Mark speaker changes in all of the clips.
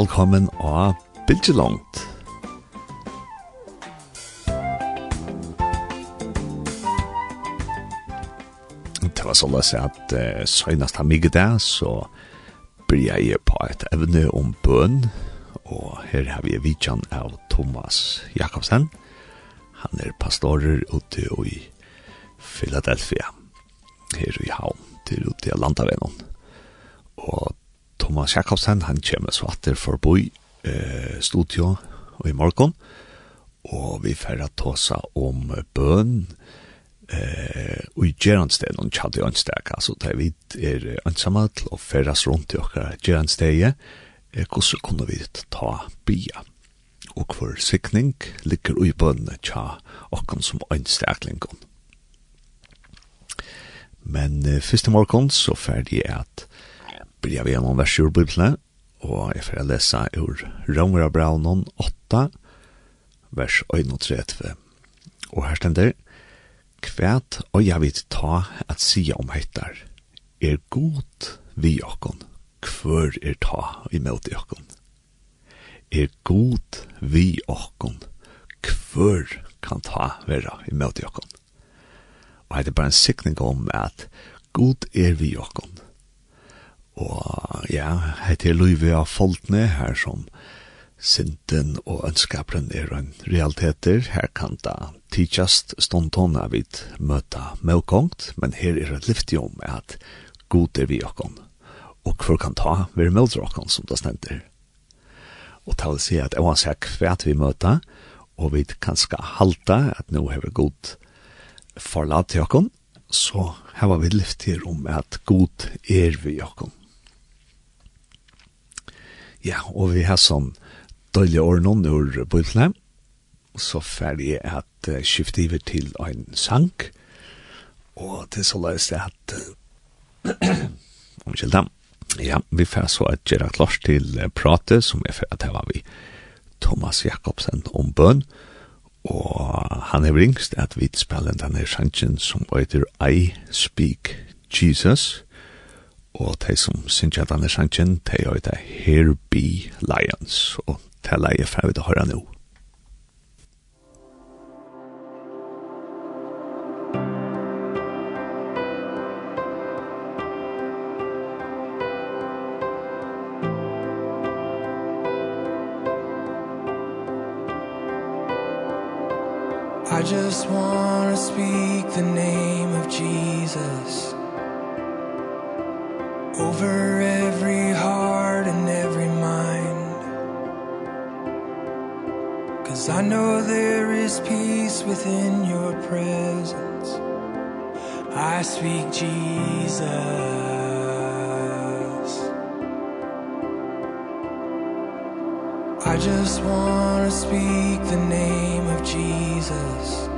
Speaker 1: velkommen av Bilgelongt. så la seg at uh, søgnast han mye der, så blir jeg på et evne om bøn, og her har vi vidtjan av Thomas Jakobsen. Han er pastorer ute i Philadelphia, her i havn, til ute i Landavenon. Og Thomas Jakobsen, han kommer så at det forboi eh, studio og i morgen, og vi får ta seg om bøn, og eh och i og och Chadde Önstärk alltså det vi är ensamalt och färdas rundt i och Gerandsteg eh hur kunne vi ta bia og for sikning ligger ui bönne tja och kom som önstärkling kom men eh, första morgon så ferdig er at blir vi gjennom vers ur bibelen og jeg får lese ur Romera Braunon 8 vers 31 og her stender det Kvært og jeg vil ta at sige om heitar. Er god vi okkon, kvør er ta imot okkon. Er god vi okkon, kvør kan ta vera imot okkon. Og det er bare en sikning om at god er vi okkon. Og ja, hette er løyve av folkene her som er Sinten og ønskapren er en realiteter. Her kan da tidsast ståndtånda vid møta møkongt, men her er et lyftig om at god er vi okkon, og hver kan ta være møter okkon som det stender. Og ta vil si at oansett kvært vi møta, og vi kan skal halta at nå hever god forlat til okkon, så hever vi lyftig om at god er vi okkon. Ja, og vi har sånn døylige årene ur bøytlene, så ferdig er at uh, skifte over til en sang, og til så løs det at, Omkjeld dem, ja, vi får så at gjøre klart til prate, som er for at det var vi Thomas Jakobsen om bøn, og han er ringst at vi spiller denne sangen som heter I Speak Jesus, og de som synes at denne sangen, de heter Here Be Lions, og til leie fra vi det høre nå.
Speaker 2: I just want to speak the name of Jesus Over every heart and every Cause I know there is peace within your presence. I speak Jesus. I just want to speak the name of Jesus.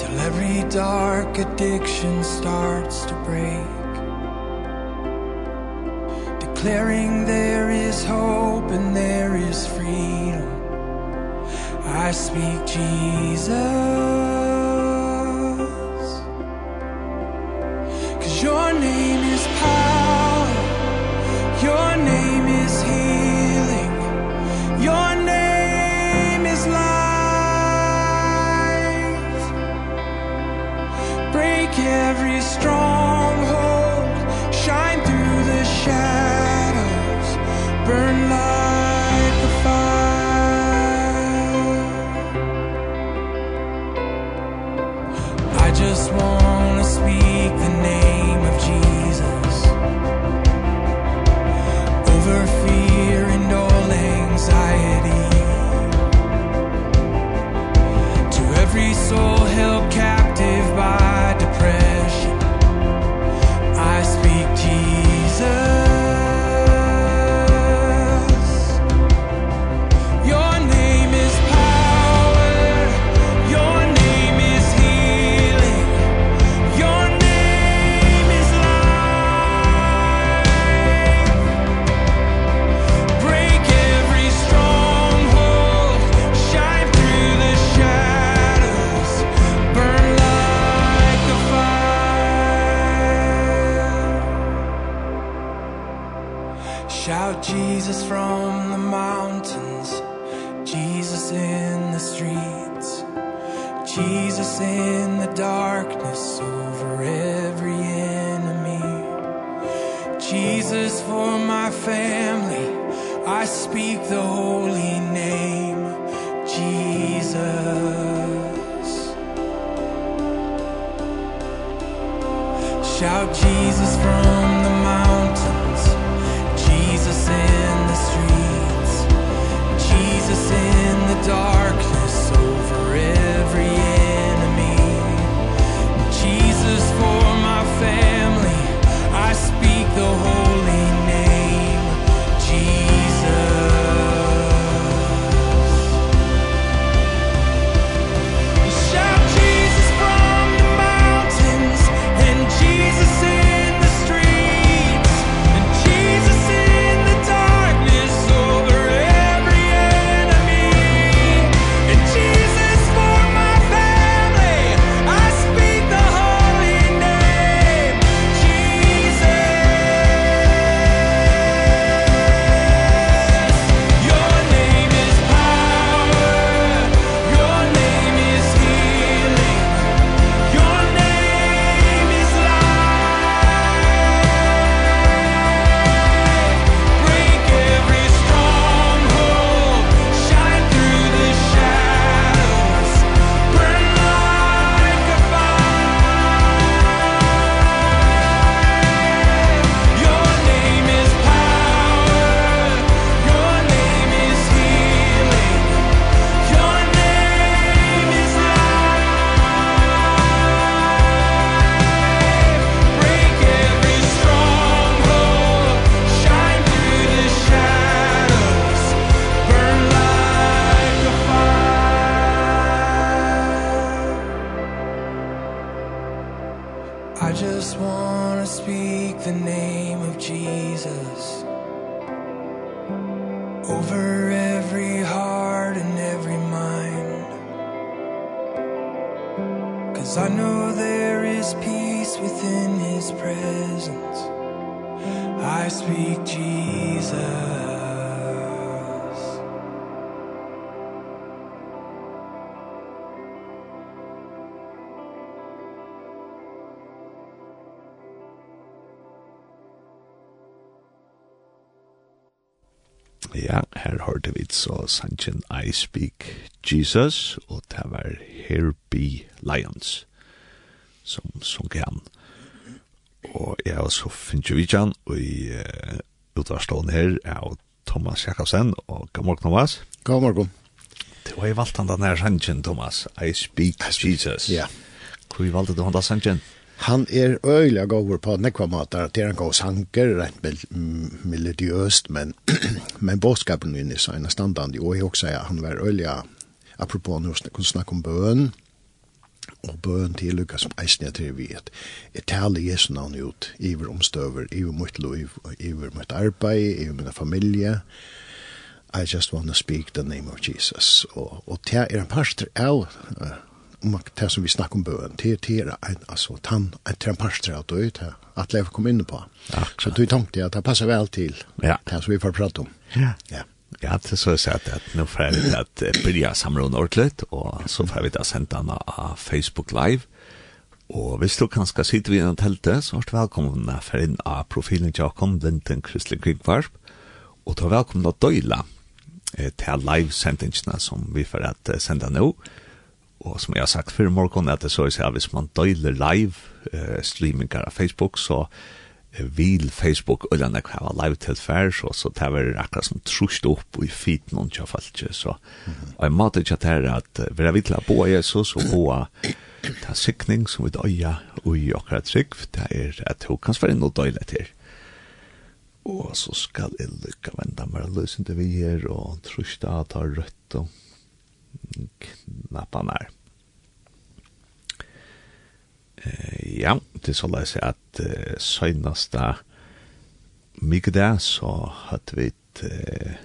Speaker 2: Till every dark addiction starts to break declaring there is hope and there is freedom. I speak Jesus. Cause your name is power. Your name is healing. Your name is life. Break every strong
Speaker 1: Ja, her hørte vi så Sanchen I Speak Jesus, og det var Here Be Lions, som sunk han. Og jeg og så finner jo ikke og i uh, utvarstående her er Thomas Jakobsen, og god morgen, Thomas.
Speaker 3: God morgen.
Speaker 1: Du har jo valgt han den her Thomas, I Speak I Jesus.
Speaker 3: Ja. Yeah.
Speaker 1: Hvor valgte du han da Sanchen? Ja.
Speaker 3: Han er øyelig gåver på nekva matar, det er en god sanger, rent melodiøst, men, men båtskapen min er sånn standard, og jeg også han var øyelig, apropos når vi kunne snakke om bøn, og bøn til Lukas som eisen jeg til vi et jeg taler Jesu navn ut iver omstøver, iver mot liv iver mot arbeid, iver mot familie. I just want to speak the name of Jesus. Og, og det er en parster av uh, om att det som vi snakker om bön det er en altså, tan en tramparstrat av ut här at leva kom inn på.
Speaker 1: Akkurat.
Speaker 3: Så du tenkte at det passer vel til
Speaker 1: Ja.
Speaker 3: Det som vi får prate om.
Speaker 1: Ja.
Speaker 3: Ja.
Speaker 1: Ja, det så jeg sier at, at nå får vi att börja samla ordentlig, og så får vi att sende den av Facebook Live. Og hvis du kanskje sitter vi i en telte, så er du velkommen for inn av profilen Jakob Linden Kristelig Krigvarp, og du er velkommen til å døyla eh, til live-sendingene som vi får at sende nå. No. Og som jeg har sagt før i morgen, at det så er at hvis man døyler live uh, streaminger av Facebook, så vil Facebook eller nek hava live til fær, så, så det var akkurat som trusht opp i fit noen tja falskje, så og jeg måtte ikke til at uh, vi er vidt til å bo Jesus og bo ta sikning som vi døya og i akkurat trygg, det er at hun kan svare noe døyle til. Og så skal jeg lykka venda meg løsende vi her og trusht at ha rødt og knappan her. Eh, ja, det er så si at eh, søgnasta mykda så hadde vi eh,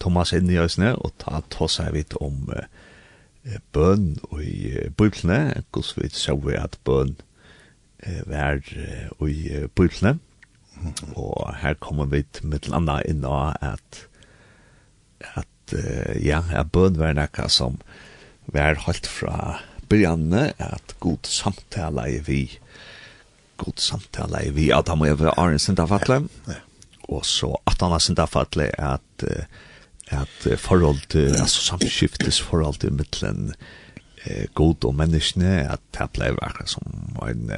Speaker 1: Thomas inn i øsne og ta ta seg vidt om eh, bøn og i eh, bøyplene, hvordan vi så vi at bøn eh, vær og i biblene. Og her kommer vi til mitt landa inn av at at uh, ja, jeg bøn var nekka som var holdt fra byrjanne, at god samtale er vi, god samtale er vi, at han må gjøre Arne Sintafatle,
Speaker 3: ja, ja.
Speaker 1: og så at han har Sintafatle at, at forhold til, altså samskiftes forhold til mittelen eh, god og menneskene, at det ble akkurat som en,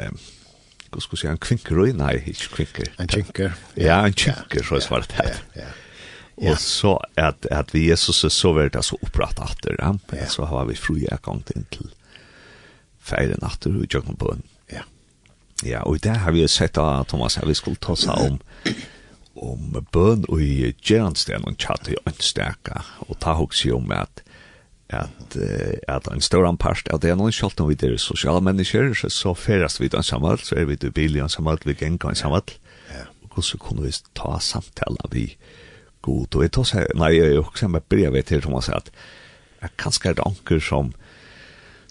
Speaker 1: hva skal vi si, en kvinker, nei, ikke kvinker.
Speaker 3: En kvinker.
Speaker 1: Ja, en kvinker, så er svaret her.
Speaker 3: Ja, ja,
Speaker 1: ja. Ja. Och så at, at vi Jesus er så vart så opprett åter. Ja.
Speaker 3: ja.
Speaker 1: Så har vi fri gång till til feiren åter og jag på. En.
Speaker 3: Ja.
Speaker 1: Ja, og det har vi jo sett av Thomas har vi skulle ta sig om om bön og i Jernsten og tjatt i stärka og ta hos jo om at att at en stor anpast att det är någon skalt om vi det sociala människor så så färdas vi dans samman så är vi det billion samman vi gäng kan.
Speaker 3: Ja.
Speaker 1: og kussu kunde vi ta samtala vi god Og jeg tar seg, nei, jeg er jo også med brev vet hur Thomas att jag kanske är anker som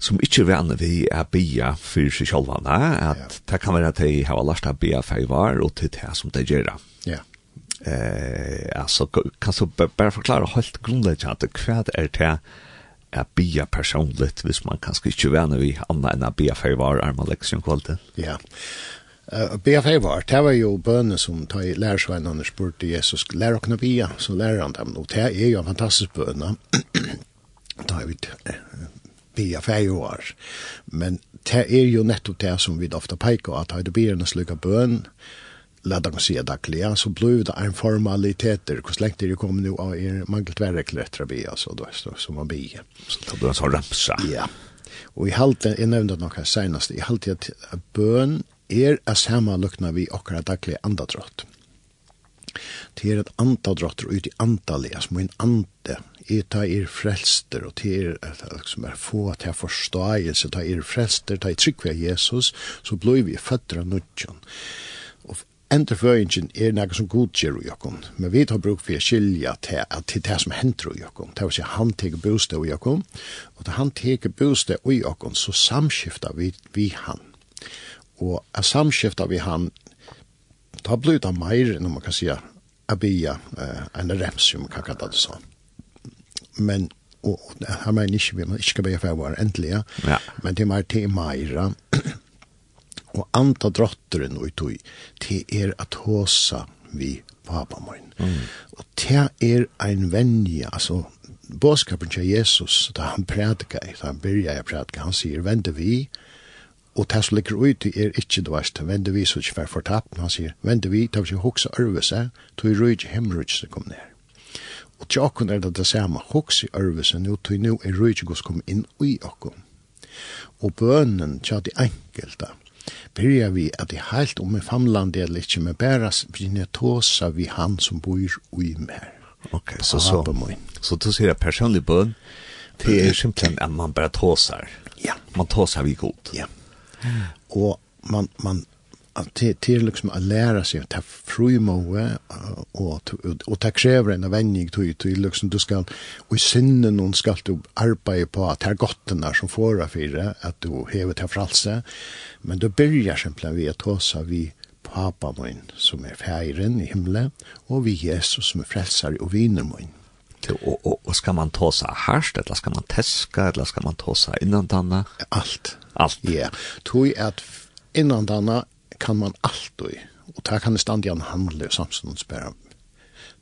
Speaker 1: som inte vänner vi är bia for seg själva at
Speaker 3: ja.
Speaker 1: det kan være at de har lärt att bia för var og til det som det gjør.
Speaker 3: Ja.
Speaker 1: Eh altså, kan så bare forklare helt grunnleggende, hva er det er bia personligt hvis man kanske inte vänner vi annars än att bia för var er man lektion kvalitet.
Speaker 3: Ja. Uh, BFA var, det var jo bønene som tar lærersveinene spurte Jesus, lær å bia, så lærer han dem, og det er jo en fantastisk bønene, da er vi BFA jo var, men det er jo nettopp det som vi ofte peker, at har du bia en slik bøn, la dem si at akkelig, så blir det en formaliteter, hvor slengt det kommet nå av er mangelt verre etter å bia, så da er det som man bia.
Speaker 1: Så da blir det så ramsa.
Speaker 3: Ja, og i halte, jeg nevnte noe senest, i halte at bøn er a sama lukna vi okkara daglige andadrott. Det er et andadrott ut i andaliga, som en ande, er ta er frelster, og det er som er få til forståelse, ta er frelster, ta er trygg ved Jesus, så blir vi føtter av nudjan. Og enterføyingen er noe som godgjør i okken, men vi tar bruk for å skilja til, til det som henter i okken, Det vil si, han teker bostad i okken, og da han teker bostad i okken, så samskiftar vi, vi han og a samskifta vi han, da blir det mer, når man kan si, a bia, uh, en rems, som man kan kalla det sånn. Men, og her mener ikke vi, man ikke skal bia for være endelig,
Speaker 1: ja.
Speaker 3: men det er mer til meira, og anta drotteren og tog, til er at hosa vi pappa min. Mm. Og det er ein venje, altså, båskapen til Jesus, da han prædikar, da han byrja jeg prædikar, han sier, vende vi, Og det som ligger ute er ikke det verste. Vende vi så ikke for fortapt, han sier. Vende vi, det vil ikke hokse ørvese, tog i røyde hemmerøyde som kom ned. Og til åkken er det det samme. Hokse ørvese, nå tog nå er røyde gos kom inn i åkken. Og bønnen til de enkelte, byrja vi at det er heilt om en famland eller ikke, men bare begynner tåsa vi han som bor i mer.
Speaker 1: Ok, så så, så du sier at personlig bønn, det er simpelthen at man bare tåsar.
Speaker 3: Ja.
Speaker 1: Man tåsar vi god.
Speaker 3: Ja. Og man, man det det liksom att lära sig att ta frimoe och och ta krever en vänning till til liksom du skal, och i synden någon skal du arbeide på att här gottarna som får av fire, att du hever til fralse men då börjar simpelthen vi å ta seg vi pappa min som är feiren i himlen och vi Jesus som är frälsare och viner min.
Speaker 1: Och och och ska man ta så harst eller ska man täska eller ska man ta innan danna?
Speaker 3: Allt.
Speaker 1: Allt.
Speaker 3: Ja. Yeah. Tui att innan danna kan man allt och och där kan det stanna en handle samstundes spär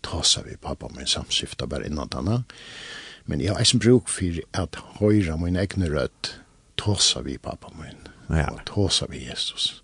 Speaker 3: ta sig vi pappa min samskifta bara innan danna. Men jag har en bruk för att höra min egna rött ta sig vi pappa min.
Speaker 1: Ja.
Speaker 3: Och ta sig vi Jesus.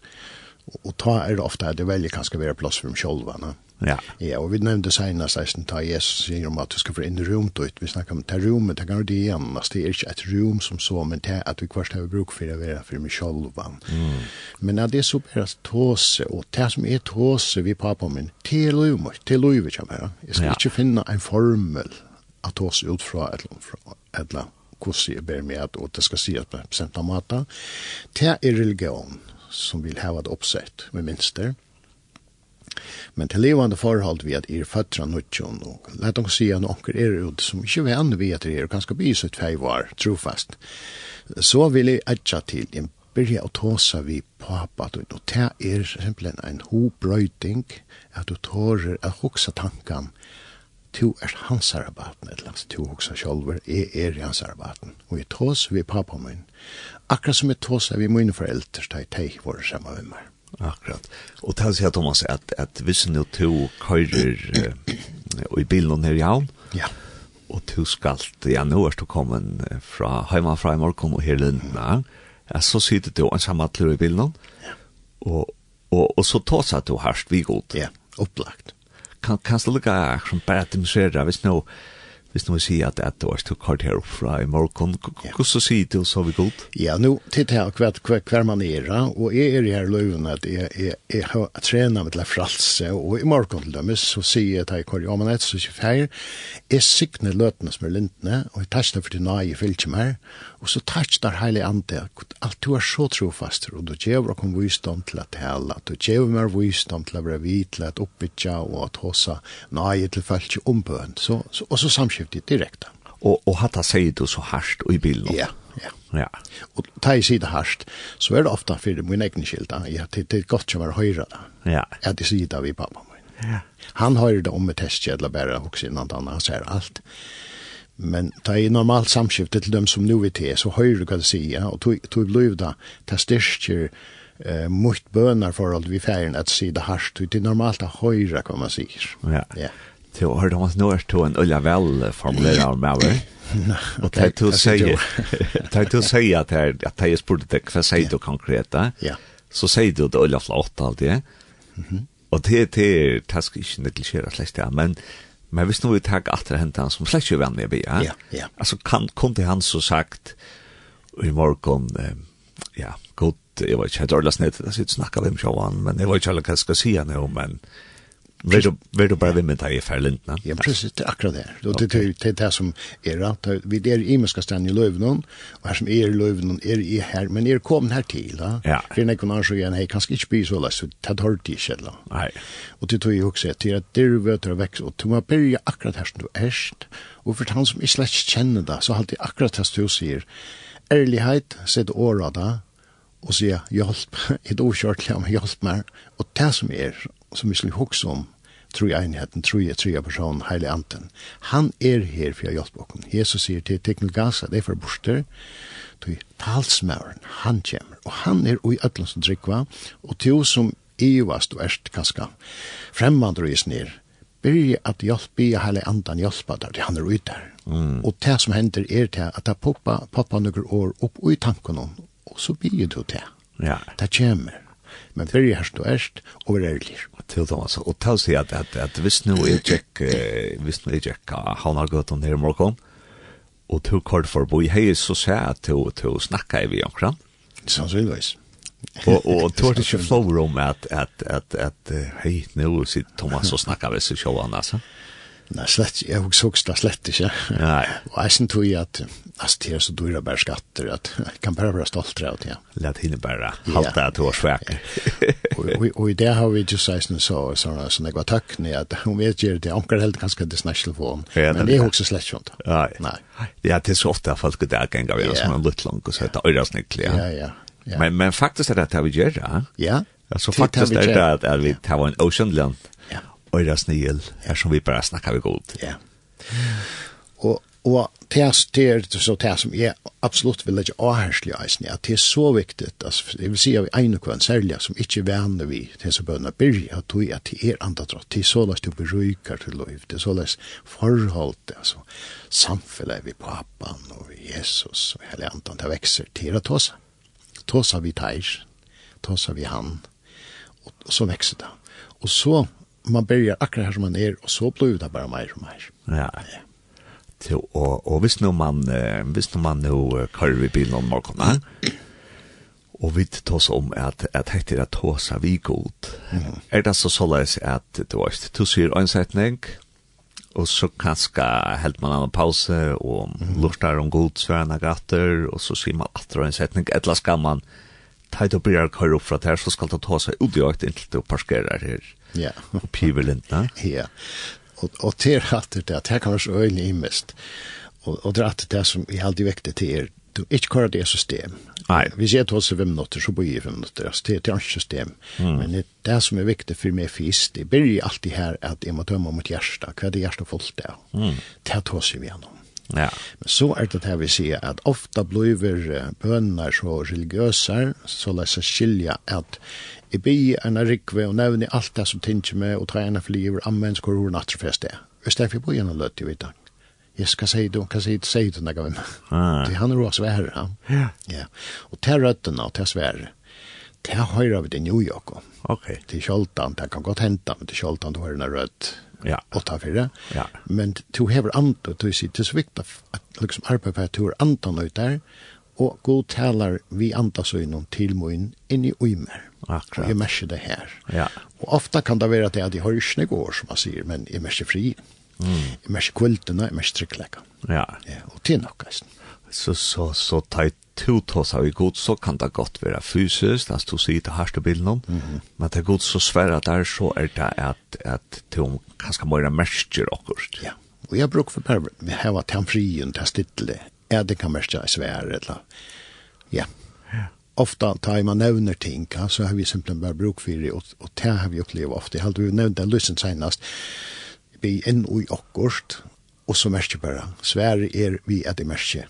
Speaker 3: Och, och ta är det ofta att det väljer kanske vara plats för dem själva.
Speaker 1: Ja.
Speaker 3: Ja, og vi nevnte senast att ta Jesus sier om at du skal få inn i rum ut. Vi snakker om det rommet, det kan det igjen. Altså, det er ikke et rom som så, men det er at vi kvart har bruk for å være for meg selv. Mm. Men att det er så bare tåse, og det som er tåse vi pappa min, det er lov, det er lov, ikke mer. Jeg skal
Speaker 1: ja.
Speaker 3: ikke finne en formel att tåse ut fra et eller annet kursi jeg ber mig att, och det ska sägas på en bestämda mata. Det er religion som vil ha ett oppsett med minster. Mm Men til levande forhold vi at er fødtra nutjon, og let oss si at noen er ut som ikke vi andre vet er, og kanskje bys ut fei var trofast. Så vil jeg etja til en byrja å tåsa vi pappa, og det er simpelthen en hobrøyting, at du tårer å hoksa tankan, to er hans arbeid, eller langt to hoksa sjolver, jeg er i hans arbeid, og jeg tås vi pappa min, akkurat som jeg tås vi mine foreldre, da jeg teg våre samme vimmer.
Speaker 1: Akkurat. Og til å si, Thomas, at, at hvis du to køyrer uh, i bilen her i havn,
Speaker 3: ja.
Speaker 1: og du skal, ja, nå er du kommet fra Heima fra i morgen og her lindene, ja, så sitter du en samme i bilen, ja. og, og, og så tås at du harst vi god.
Speaker 3: Ja, opplagt.
Speaker 1: Kan, kan du lukke som bare demonstrere, hvis nå, hvis nu sier at det var stort kort her oppfra i morgen, hvordan sier du så vi godt?
Speaker 3: Ja, nå titt her hver, hver, hver man er, og jeg er i her løven at jeg, jeg, jeg har trenet med til å fralse, og i morgen til dem så sier jeg til jeg kvar, ja, men etter så ikke feir, jeg sikner løtene som er lintene, og jeg tasjer for til nøye fylkje mer, og så tasjer der hele andre, alt du er så trofast, og du gjør og kom visdom til at hele, du gjør mer visdom til å være vidt, til at oppbytja, og at hosa nøye til fylkje ombøn, så, så, og så samkjøp samskiftet direkte.
Speaker 1: Og, og hatta sier du så hardt i bilen?
Speaker 3: Ja, ja.
Speaker 1: ja.
Speaker 3: Og ta i sida hardt, så er det ofte for min egen skilt, ja, det, det er godt som er høyre da.
Speaker 1: Ja.
Speaker 3: Ja, det sier det vi pappa min.
Speaker 1: Ja.
Speaker 3: Han høyre det om et testkjedla bare, og innan han ser alt. Men ta i normalt samskifte til dem som nu vi til, så høyre du hva det sier, og tog bliv da, ta styrkjer eh mot bönar för allt vi färgen att se det harst ut normalt å høyre, kan man sier.
Speaker 1: Ja.
Speaker 3: Ja.
Speaker 1: Så har de nå er to en øyla vel formulera om meg, Og det til å si, det er til å si at jeg spurte deg, hva sier du konkret da?
Speaker 3: Ja.
Speaker 1: Så sier du det øyla flott alt det. Og det er task ikke negligere slett det, men men hvis nå vi tar etter hente han som slett ikke venn med bia, ja,
Speaker 3: ja.
Speaker 1: altså kan, kom til han så sagt, i morgen, ja, god, jeg vet ikke helt ordentlig snitt, jeg sitter og snakker om sjåan, men jeg vet ikke helt hva jeg skal si han jo, men Vär du bara vid med dig för lindna?
Speaker 3: Ja, precis. Det är akkurat det. Och det är det här som är att vi är i Muska stanna i Lövnån och här som är i Lövnån är i här, men är kom här till.
Speaker 1: Ja.
Speaker 3: För när kan så igen, hej, kanske inte bli så lätt så det har i inte då.
Speaker 1: Nej.
Speaker 3: Och det tror jag också att det är det vet du växer och du måste akkurat här som du är och för han som inte släkt känner det så alltid akkurat det som du säger ärlighet, sätt åra där og sier hjelp, et overkjørtlig om hjelp meg, og det som er, som vi skulle huske om, tror jeg enheten, tror jeg, tror jeg personen, heilig anten. Han er her for å hjelpe oss. Jesus sier til Teknil Gaza, det er for borster, til talsmøren, han kommer, og han er i ødelen som drikva, og til oss som evast og erst kanskje fremmandre i snir, byrje at hjelpe, i heilig anten hjelpe der, til han er ute der. Mm. Og det som hender er til at det poppa, poppa noen år opp i tanken og så blir du til.
Speaker 1: Ja.
Speaker 3: Det kommer. Men fyrir herst og erst, og er ærlig.
Speaker 1: Til Thomas, og til å si at, at, at hvis nå jeg tjekk, hvis nå jeg tjekk, han har gått om her i morgen, og til kort for bo i hei, så ser jeg at til, til å snakke i vi omkring.
Speaker 3: Sannsynligvis.
Speaker 1: Og, og til å ikke flow om at, at, at, at hei, nå sitter Thomas og snakker vi så sjåan, altså.
Speaker 3: Nei, slett, jeg har også det slett ikke.
Speaker 1: Nei.
Speaker 3: Og jeg synes jo at, altså, det er så dyre bare skatter, at jeg kan bare være stolt av det, ja.
Speaker 1: Lett henne bare halte at du var svek.
Speaker 3: Og i det har vi just sagt, så, sånne, sånne, jeg var takknig, at hun vet ikke det, omkring helt ganske det snakkelig
Speaker 1: for henne,
Speaker 3: men det er også slett sånt.
Speaker 1: Nei.
Speaker 3: Nei.
Speaker 1: Ja, det er så ofte at folk er i dag en
Speaker 3: gang,
Speaker 1: som er litt langt, og så heter øyresnikkelig.
Speaker 3: Ja, ja. ja.
Speaker 1: Men, men faktisk er det at vi gjør det,
Speaker 3: ja. Ja. Så
Speaker 1: faktisk er det at vi tar en oceanland øyre snil, her som vi bare snakker vi god.
Speaker 3: Ja. Og, og det er så det som jeg absolutt vil ikke avherselig eisen, at det er så viktig, altså, jeg vil si at vi egnet kvann særlig, som ikke vanner vi til så bønner byrja, at det er til er andre andatrott, det er så løs du beryker til lov, det er så løs forhold til, altså, samfunnet vi papan og vi Jesus og hele andan, det vekser til å tåsa. Tåsa vi teir, tåsa vi han, og, og så vekser det. Og så man börjar akkurat här som man är och så blir det bara mer och mer.
Speaker 1: Ja. ja. Så, och, och visst man, eh, visst nu man nu kör vi bilen om morgonen, mm. Och vi tar oss om att att hette at att vi god. Mm. Är det så sålles att det du ett en setning, och så kanske helt man en paus och mm. lustar om god svärna gatter och så ser man att det setning, eller ska man ta och börja köra upp för att här så ska du ta sig ut i ett inte och parkera här
Speaker 3: Ja.
Speaker 1: Og pivelintene.
Speaker 3: Ja. Og, og til at det at det kan være så øyelig imest. Og, og det er at det som jeg alltid vekte til er, du ikke kører det system.
Speaker 1: Nei.
Speaker 3: Hvis jeg tar seg fem minutter, så bor jeg fem minutter. Altså, det er et system. Mm. Men det, det som er viktig for meg fisk, det blir alltid her at jeg må dømme mot hjertet. Hva er det hjertet fullt av? Mm. Det tar seg vi gjennom.
Speaker 1: Ja.
Speaker 3: Men så er det her vi sier at ofta blir bønner så religiøse, så la seg skilja at Jeg bi en rikve og nevne alt det som tinge med og ta en fly over ammens hvor hun det er. Og stedet jeg bor gjennom løtt, jeg vet ikke. Jeg skal si det, Hva sier du? Sier du noe
Speaker 1: med
Speaker 3: meg? Han er også svære, han.
Speaker 1: Ja.
Speaker 3: ja. Og til røttene og til svære, til høyre vi til New York.
Speaker 1: Ok.
Speaker 3: Til kjoltan, det kan godt hente, men til kjoltan du har en rødt.
Speaker 1: Ja.
Speaker 3: Åtta fyrre.
Speaker 1: Ja.
Speaker 3: Men du hever ant, og du sier, det er så viktig at liksom arbeid på at du har antan ut der, og god taler vi antasøgnen til min inni og i uimer.
Speaker 1: Akkurat.
Speaker 3: Og jeg merker det her.
Speaker 1: Ja.
Speaker 3: Og ofte kan det være at jeg har ikke går, som man sier, men jeg merker fri. Mm. Jeg merker kvöldene, jeg merker trykklekker.
Speaker 1: Ja.
Speaker 3: ja. Og til nok, altså.
Speaker 1: Så, så, så tar to tås av i god, så kan det godt være fysisk, altså du sier det her til bilden
Speaker 3: om, mm -hmm.
Speaker 1: men det er god så svære der, så er det at, at du kanskje må være merker akkurat.
Speaker 3: Ja, og jeg bruker for pervert, vi har vært til han frien, til stille, er det kan merke svære, eller, ja, ofta tar man nevner ting, ja, så har vi simpelthen bare bruk for det, og, og det har vi opplevd ofte. Jeg hadde jo nevnt den lysen senast, vi er inn i akkurat, og så merker bare, svære er vi at det merker.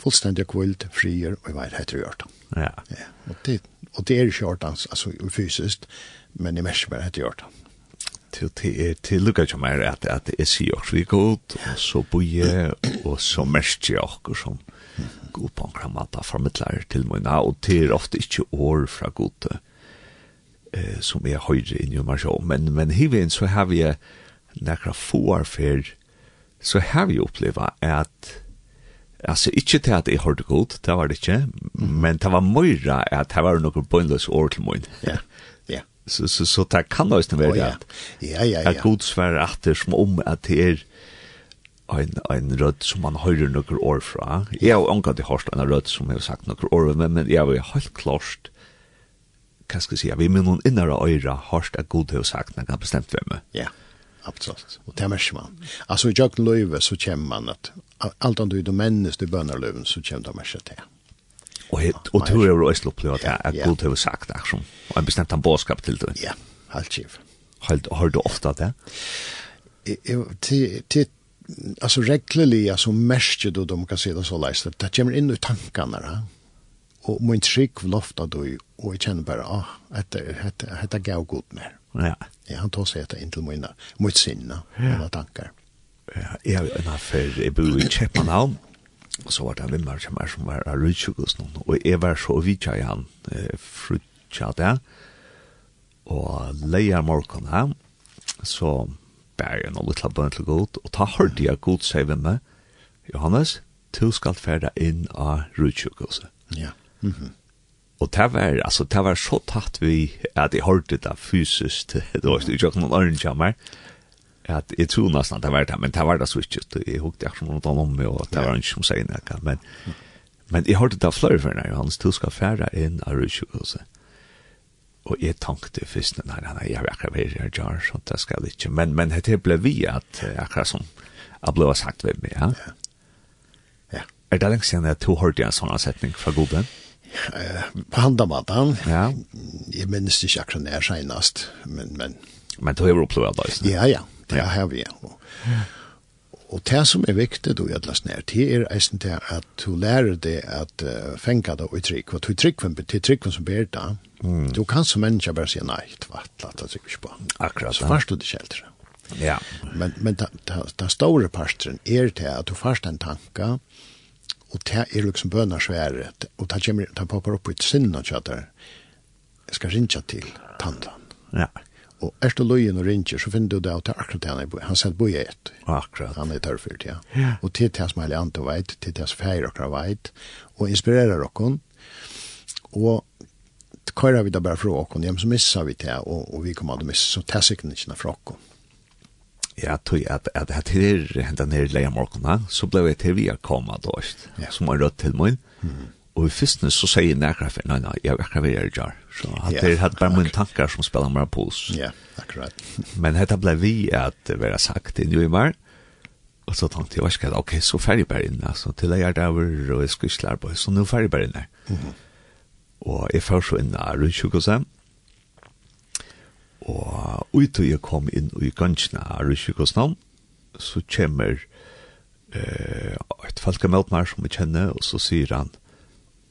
Speaker 3: Fullstendig kvult, frier, og hva er det heter gjørt.
Speaker 1: Ja.
Speaker 3: ja. Og, det, og det er ikke gjørt, altså fysisk, men det merker bare at det gjørt.
Speaker 1: Til, til, til lukka jo mer at, at det er sier vi godt, og så boje, og så merker jeg akkurat som god på en krammata formidler til mine, og det er ofte ikke år fra gode eh, som er høyre inn i meg. Men, men hivin så har vi nekra foar for, så har vi oppleva at Altså, ikke til at jeg hørte godt, det var det ikke, men det var mera at det var några bönlös år til mig.
Speaker 3: Ja, ja.
Speaker 1: Så, så, så det kan også være
Speaker 3: oh, ja.
Speaker 1: at,
Speaker 3: ja, ja, ja.
Speaker 1: att god svære at det er som om at det er, en, en rødt som man hører noen år fra. Jeg har omgått i hørst en rødt som jeg har sagt noen år, men, men jeg har helt klart, hva skal jeg si, vi med noen innere øyre hørst at god har sagt noen bestemt hvem. meg.
Speaker 3: Ja, absolutt. Og det merker man. Altså i Jøkken Løyve så kommer man at alt annet du mennes til bønnerløven så kommer det merker til.
Speaker 1: Og, het, og tror jeg også opplevd at
Speaker 3: jeg
Speaker 1: god har sagt akkurat, og en bestemt en bådskap til det.
Speaker 3: Ja, helt kjiv.
Speaker 1: Har du ofte det?
Speaker 3: Det alltså reglerliga så märker du de kan se det så läst det kommer in i tankarna va? och min trick lofta då och jag känner bara ah att det det går gott mer.
Speaker 1: ja
Speaker 3: ja han tar sig att inte mina mot sinna mina tankar
Speaker 1: ja jag en affär i bo i Köpenhamn och så var det en vimmar som var som var rutsjukus någon och jag var så vidtja i han frutja det. och leia morgon här så bare noen lille bønn til god, og ta hørte jeg god seg ved meg, Johannes, du skal fære inn av rutsjukhuset.
Speaker 3: Ja. Mm -hmm.
Speaker 1: Og det var, altså, det var så tatt vi at jeg hørte det fysisk, det var ikke noen ørenkjammer, at jeg tror nesten at det var det, men det var det så ikke, jeg hørte akkurat noen om meg, og det var ikke som sier noe, men, men jeg hørte det flere for når Johannes, du skal fære inn av rutsjukhuset og jeg tenkte først, nei, nei, nei, jeg vil akkurat være her, jar, så det skal jeg ikke. Men, men det ble vi at, akkurat som, jeg ble sagt ved meg, ja.
Speaker 3: Ja. ja.
Speaker 1: Er det lenge siden jeg tog hørte en sånn setning fra Goben?
Speaker 3: Ja, på handamaten.
Speaker 1: Ja.
Speaker 3: Jeg minnes ikke akkurat nær senest, men, men.
Speaker 1: Men du har jo opplevd det, ikke?
Speaker 3: Ja, ja, det
Speaker 1: ja.
Speaker 3: har vi, ja. ja. Og det som er viktig, du gjør lest ned, det er eisen til at du lærer deg at uh, fenga det i trygg, og du tryggven, til trygg som ber det.
Speaker 1: mm.
Speaker 3: du kan som menneske bare si nei, det var et latt, det ikke på.
Speaker 1: Akkurat.
Speaker 3: Så først du det selv,
Speaker 1: Ja.
Speaker 3: Men, men den store parten er til at du først en tanke, og det er liksom bønner svære, og det kommer, det popper opp i et sinne, og kjøter, jeg skal rinja til tannland.
Speaker 1: Ja, akkurat
Speaker 3: Og er du løyen og ringer, så finner du det at det er akkurat han er boi. Han sent boi et.
Speaker 1: Akkurat.
Speaker 3: Han er tørrfyrt, ja.
Speaker 1: ja.
Speaker 3: Og til det som er lant og veit, til det som feir akkurat veit, og inspirerer okkon. Og køyrer vi da bare fra okkon, ja, så missar vi det, og, og vi kommer til å missa, så det er sikkert ikke fra okkon.
Speaker 1: Ja, tog at, at det her hentet ned i leia morgenen, så ble jeg til vi er
Speaker 3: kommet,
Speaker 1: som er rødt til min. Mm Og i fyrstene så sier jeg for, nei, nei, jeg vil ikke være jeg gjør. Så at det er bare mine tanker som spiller med puls.
Speaker 3: Ja, akkurat.
Speaker 1: Men dette ble vi at være sagt i New York, og så tenkte jeg, jeg ok, så ferdig bare inn, altså, til jeg er der, og jeg skal ikke på, så nå ferdig bare inn.
Speaker 3: Mm
Speaker 1: Og jeg først så inn av rundt sjukkhuset, og ut og jeg kom inn i gansjene av rundt sjukkhuset, så kommer eh, et folk med meg som jeg kjenner, og så sier han,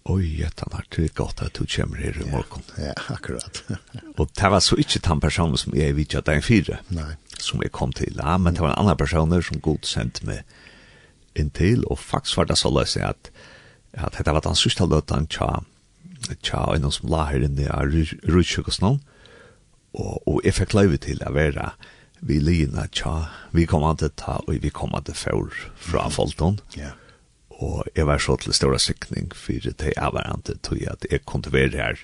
Speaker 1: oi, jettan jättarna, det är gott att du kommer her i morgen.
Speaker 3: Ja, akkurat.
Speaker 1: og det var så ikke den personen som jeg vet at det er en
Speaker 3: fyra. Nej.
Speaker 1: Som jeg kom til. Ja, men det var en annan person som god sent meg inn til, og faktisk var det så lösning at, at dette var den sørste lötan tja, tja, en som la her inne av Rutsjökosnån. og, og jeg fikk løyve til å være vi lina tja, vi kommer til ta og vi kommer til få fra Folton.
Speaker 3: Ja.
Speaker 1: Yeah og jeg var så til stora sikning for det avvarende tog at jeg kunne være her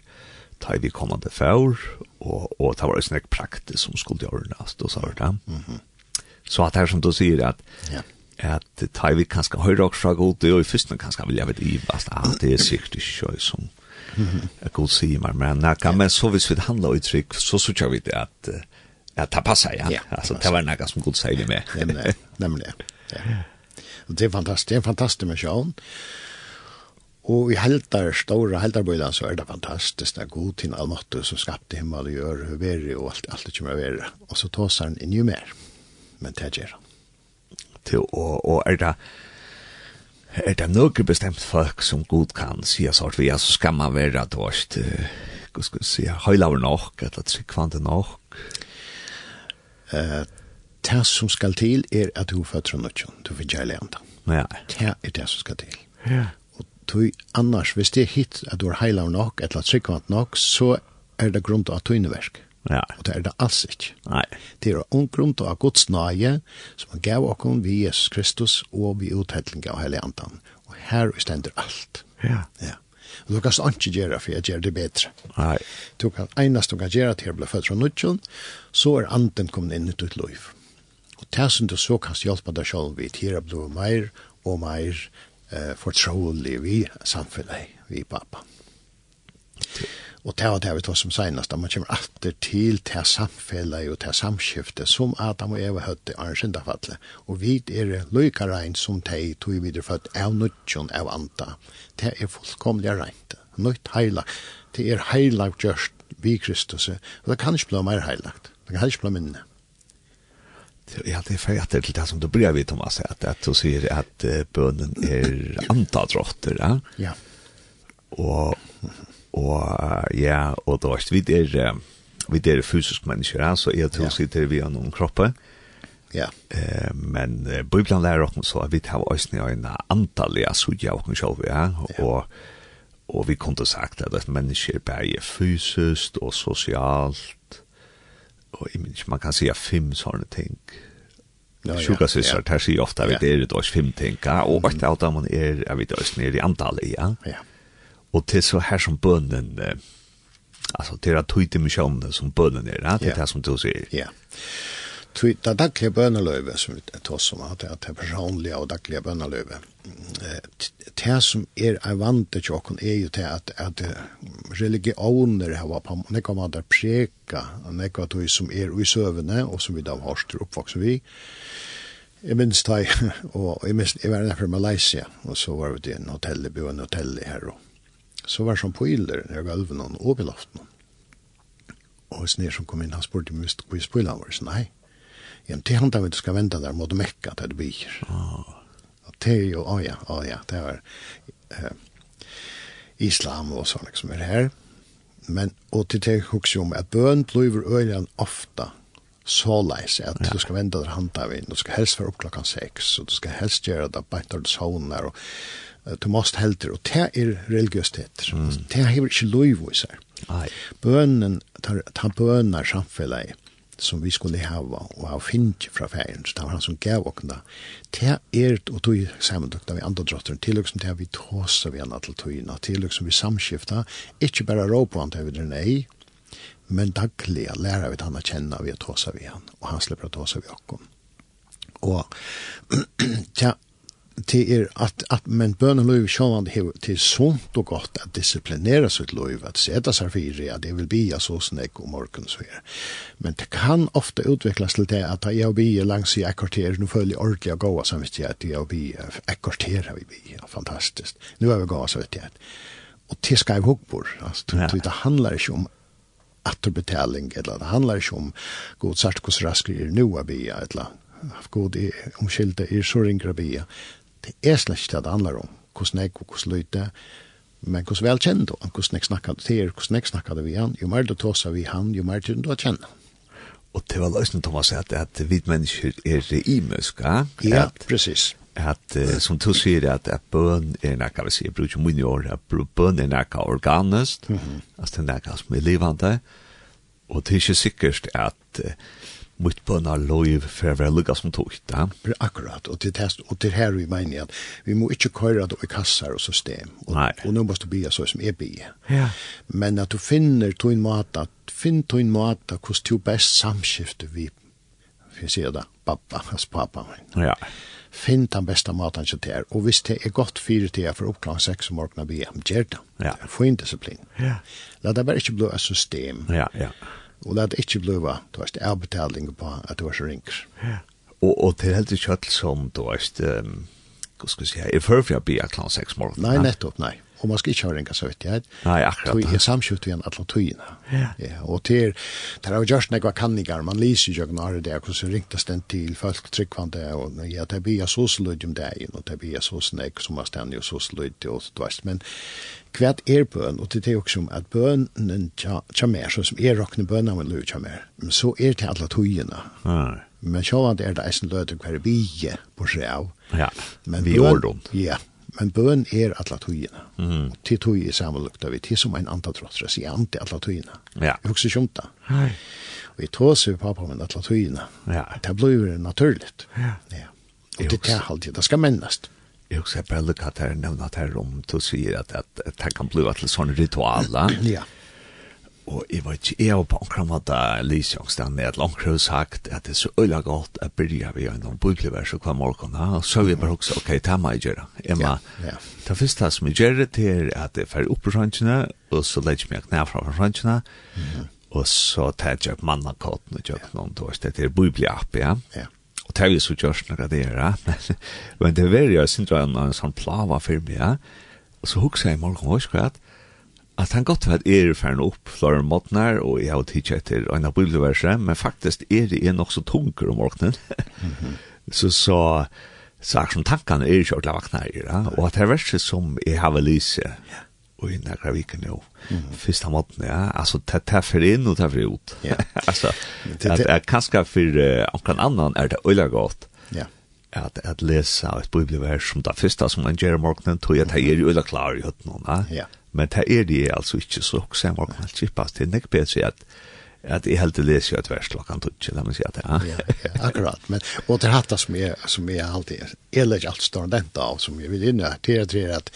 Speaker 1: ta vi kommande fjord, og, og det var en snakk praktisk som skulle ordnes, og så var det. Så at her som du sier at,
Speaker 3: ja.
Speaker 1: at ta vi kanskje høyre også fra god, og i første kanskje vil jeg vet i, at ah, det er sikkert ikke jeg som er god sier meg, men, nekka, men så hvis vi handler uttrykk, så sier vi det at, at det passer, ja.
Speaker 3: ja det
Speaker 1: altså,
Speaker 3: det
Speaker 1: var noe som god sier det med.
Speaker 3: Nemlig, nemlig, ja. Og det er fantastisk, det er en fantastisk misjon. Og i heldar, store heldarboidan, så er det fantastisk, det er god til allmåttu som skapte himmel og gjør, og veri og alt, alt det kommer å være. Og så tåser han inn jo mer, men det gjør han.
Speaker 1: Til, og, og er det, er det noe bestemt folk som god kan si sort, vi, er så skal man være tåst, hva skal vi si, høylaver nok, eller tryggvande nok?
Speaker 3: Eh, det som skal til er at du føtter tro noe, du får gjøre lærende.
Speaker 1: Ja.
Speaker 3: Det er det som skal til.
Speaker 1: Ja.
Speaker 3: Og du, annars, hvis det er hit at du er heilag nok, eller tryggvant nok, så er det grunn til at du inneverk.
Speaker 1: Ja.
Speaker 3: Og det er det alls ikke.
Speaker 1: Nei.
Speaker 3: Det er en grunn til at Guds nøye, som han gav oss vi Jesus Kristus, og vi uthettlinga av heilig andan. Og her stender alt.
Speaker 1: Ja.
Speaker 3: Ja. Og du kan ikke gjøre for jeg gjør det bedre.
Speaker 1: Nei.
Speaker 3: Du kan, eneste du kan gjøre til å ble født fra nødgjøn, så er anden kommet inn i ditt liv. Ja Og det som du så kan hjelpe deg selv vidt her blir mer og mer eh, fortrolig vi samfunnet, vi pappa. Og det var det vi tog som senast, da man kommer alltid til det samfunnet og det samskiftet som Adam og Eva høtte i Arnsindafallet. Og vi er lykke rent som de tog videre for at av nødgjøn av anta. Det er fullkomlig rent. Nødt heilag. Det er heilagt gjørst vi Kristus. Og det kan ikke bli mer heilagt. Det kan ikke bli minnet
Speaker 1: ja, jag er for at det som du bryr vid Thomas at, at du sier att uh, är er antadrotter, ja.
Speaker 3: Ja.
Speaker 1: Och och ja och då är det är vi der fysisk mennesker, ja, så är
Speaker 3: det
Speaker 1: sitter vi har noen kropp.
Speaker 3: Ja.
Speaker 1: Eh men uh, Bibelen lærer oss så att vi har oss ned en antall, ja så jag och själv ja och och vi kunde sagt att människor är fysiskt och socialt og jeg minns man kan säga fem sånne ting.
Speaker 3: Ja,
Speaker 1: Sjuka systrar tar sig ofta
Speaker 3: vid
Speaker 1: det är det fem ting og åtta av dem er, jag vet inte nere i antal ja.
Speaker 3: Ja.
Speaker 1: Och till så her som bönen altså til at tog dimensjonen missionen som bönen är det
Speaker 3: är
Speaker 1: det som du sier.
Speaker 3: Ja det daglige bönelöve som vi tar som at det är personliga och dagliga bönelöve. Det som er är en vante tjocken är ju det at, att religioner har varit på nekva vandra preka, nekva tog som er i søvende og som vi da har styr oppvokset vi. Jeg minns det, og jeg minns, jeg var inne fra Malaysia, og så var vi til en hotell, vi var en hotell her, og så var det som poiler, jeg gav over noen, og vi laften. Og hvis snir som kom inn, han spurte, hvis vi spiller, han var, så nei, Ja, men det handlar om att du ska vända där mot Mekka där du bygger. Oh. Och det är ju, oh ja, oh ja, det var eh, islam og så liksom er her. Men, og til det också om at bøn blir öjan ofta så leis at ja. du skal vende der handa vi, du skal helst være opp klokkan 6, og du skal helst gjøre det på etter soner, og uh, du måste helter, og det er religiøsiteter. Mm. Det er ikke lov i seg. Bønnen, ta bønner samfunnet som vi skulle hava og ha finnt fra færen, så det var han som gav okna. Det er, og tog sammentukta vi andre drotteren, til som det vi tåsa vi anna til togina, til som vi samskifta, ikkje bare rå på han til vi nei, men daglig lærer vi han å kjenne vi tåsa vi han, og han slipper å tåsa vi okkom. Og ja, till er att att men bönen lov självan til sunt och gott att disciplinera sitt lov att sätta sig i at det vill bli så snäck och morgen så här. Men det kan ofta utvecklas till det att jag blir langs i ett kvarter nu ordentlig å gå som vet jag att jag blir ett kvarter vi blir fantastiskt. Nu er vi gå så vet jag. Och till ska jag hugga på alltså det handlar ikke om atterbetaling eller det handlar ikke om god sart hur raskare nu er vi eller god omskylda er så ringer vi det er slett ikke det det handler om, hvordan jeg og hvordan lytte, men hvordan vel kjenner du, hvordan jeg snakket til er, hvordan jeg snakket vi han, jo mer du tåser vi han, jo mer du har kjennet.
Speaker 1: Og det var løsning, Thomas, at, at vi mennesker er i muska.
Speaker 3: Ja, precis
Speaker 1: at uh, som du sier at, at bøn er nekka, vi sier, bruker mun i år, at bøn er nekka organisk, mm -hmm. altså det er nekka som er livande, og det er ikke sikkert at uh, mitt bønna loiv for å være lukka som tog, da?
Speaker 3: Akkurat, og til, test, og til her vi mener at vi må ikke køyre det i kassar og system, og,
Speaker 1: Nei.
Speaker 3: og nå må du bia så som jeg bia.
Speaker 1: Ja.
Speaker 3: Men at du finner tog en måte, finn tog en måte hvordan du best samskifter vi, for jeg sier det, pappa, altså pappa min.
Speaker 1: Ja.
Speaker 3: Finn den beste maten til det og hvis det er godt fire til for oppklang seks om morgenen bia, gjør det.
Speaker 1: Ja.
Speaker 3: Få inn disiplin.
Speaker 1: Ja.
Speaker 3: La det bare ikke bli et system.
Speaker 1: Ja, ja
Speaker 3: og det ikke bliva, du veist, avbetaling på at du var så ringer.
Speaker 1: Ja. Og, og til helt kjøtt som, du veist, um, hva skal jeg si, er før for jeg blir klart seks mål.
Speaker 3: Nei, nettopp, nei og man skal ikke ha ringa så vidt, ja.
Speaker 1: Nei, akkurat.
Speaker 3: Tui, er samskjøtt igjen alle tøyene.
Speaker 1: Ja.
Speaker 3: ja. Og til, der er jo just nekva kanningar, man lyser jo ikke når det er, hvordan ringte den til folk tryggvande, og ja, det blir så sløyd om det, og det blir så snakk som er stendig og så sløyd, og så vast. Men kvært er bøn, og det er også om at bønnen kommer, så som er råkne bønnen med løy kommer, så er det alle tøyene.
Speaker 1: Nei.
Speaker 3: Men sjåvand er det eisen løyde hver bie på seg av.
Speaker 1: Ja, vi ordom.
Speaker 3: Ja, men bøn er alla tøyina.
Speaker 1: Mm.
Speaker 3: Til tøy er samlukta vi til som ein antatrottra, sier ante alla tøyina.
Speaker 1: Ja.
Speaker 3: Jeg husker skjønta.
Speaker 1: Nei.
Speaker 3: Og jeg tås vi pappa med alla tøyina.
Speaker 1: Ja.
Speaker 3: Det blir naturligt.
Speaker 1: Ja.
Speaker 3: ja. Og det er alltid, det skal mennast.
Speaker 1: Jeg husker bare lukka at her nevna at her om du sier at det kan bli til sånne ritualer.
Speaker 3: ja.
Speaker 1: Og jeg vet ikke, jeg var på omkring måte Lisjongstene langt langkrøv sagt at det er så øyla godt at byrja vi har noen bibelvers og hver morgen og så vi bare også, ok, det må jeg gjøre. Jeg må, det første som jeg gjør det er at jeg fer opp på sjansjene og så legger jeg meg knæ fra sjansjene og så tar jeg mannakåten og gjør noen tors, det er bibelapp, ja.
Speaker 3: Ja
Speaker 1: og det er jo så gjørst noe det er, men det er veldig, jeg synes det er en sånn plava for meg, ja. og så husker jeg i morgen, hva er det? at han godt vet er færre opp flere måtner, og jeg har tidsi etter en av bibelverset, men faktisk er det en nok så tunker om morgenen. Mm -hmm. så så så som tankene er ikke ordentlig vakna her, ja? og at det er verset som jeg har vel lyse, ja. og i nærkere viken jo, mm -hmm. første måten, ja, altså det er for inn og det er for ut.
Speaker 3: Ja.
Speaker 1: altså, at
Speaker 3: det
Speaker 1: jeg kanskje for noen annan er det øyla godt,
Speaker 3: ja.
Speaker 1: at, at lesa et bibelvers som det første som man gjør morgenen, tror jeg at jeg er øyla klar i høttene, ja.
Speaker 3: ja
Speaker 1: men det er det altså ikke så også jeg må kan kippas til nek bedre at at jeg helt leser jo et vers klokkan tutsi, la meg si at ja.
Speaker 3: ja, akkurat, men, og det hatt som jeg, som jeg alltid, jeg legger alt student av, som jeg vil inne, jeg tror at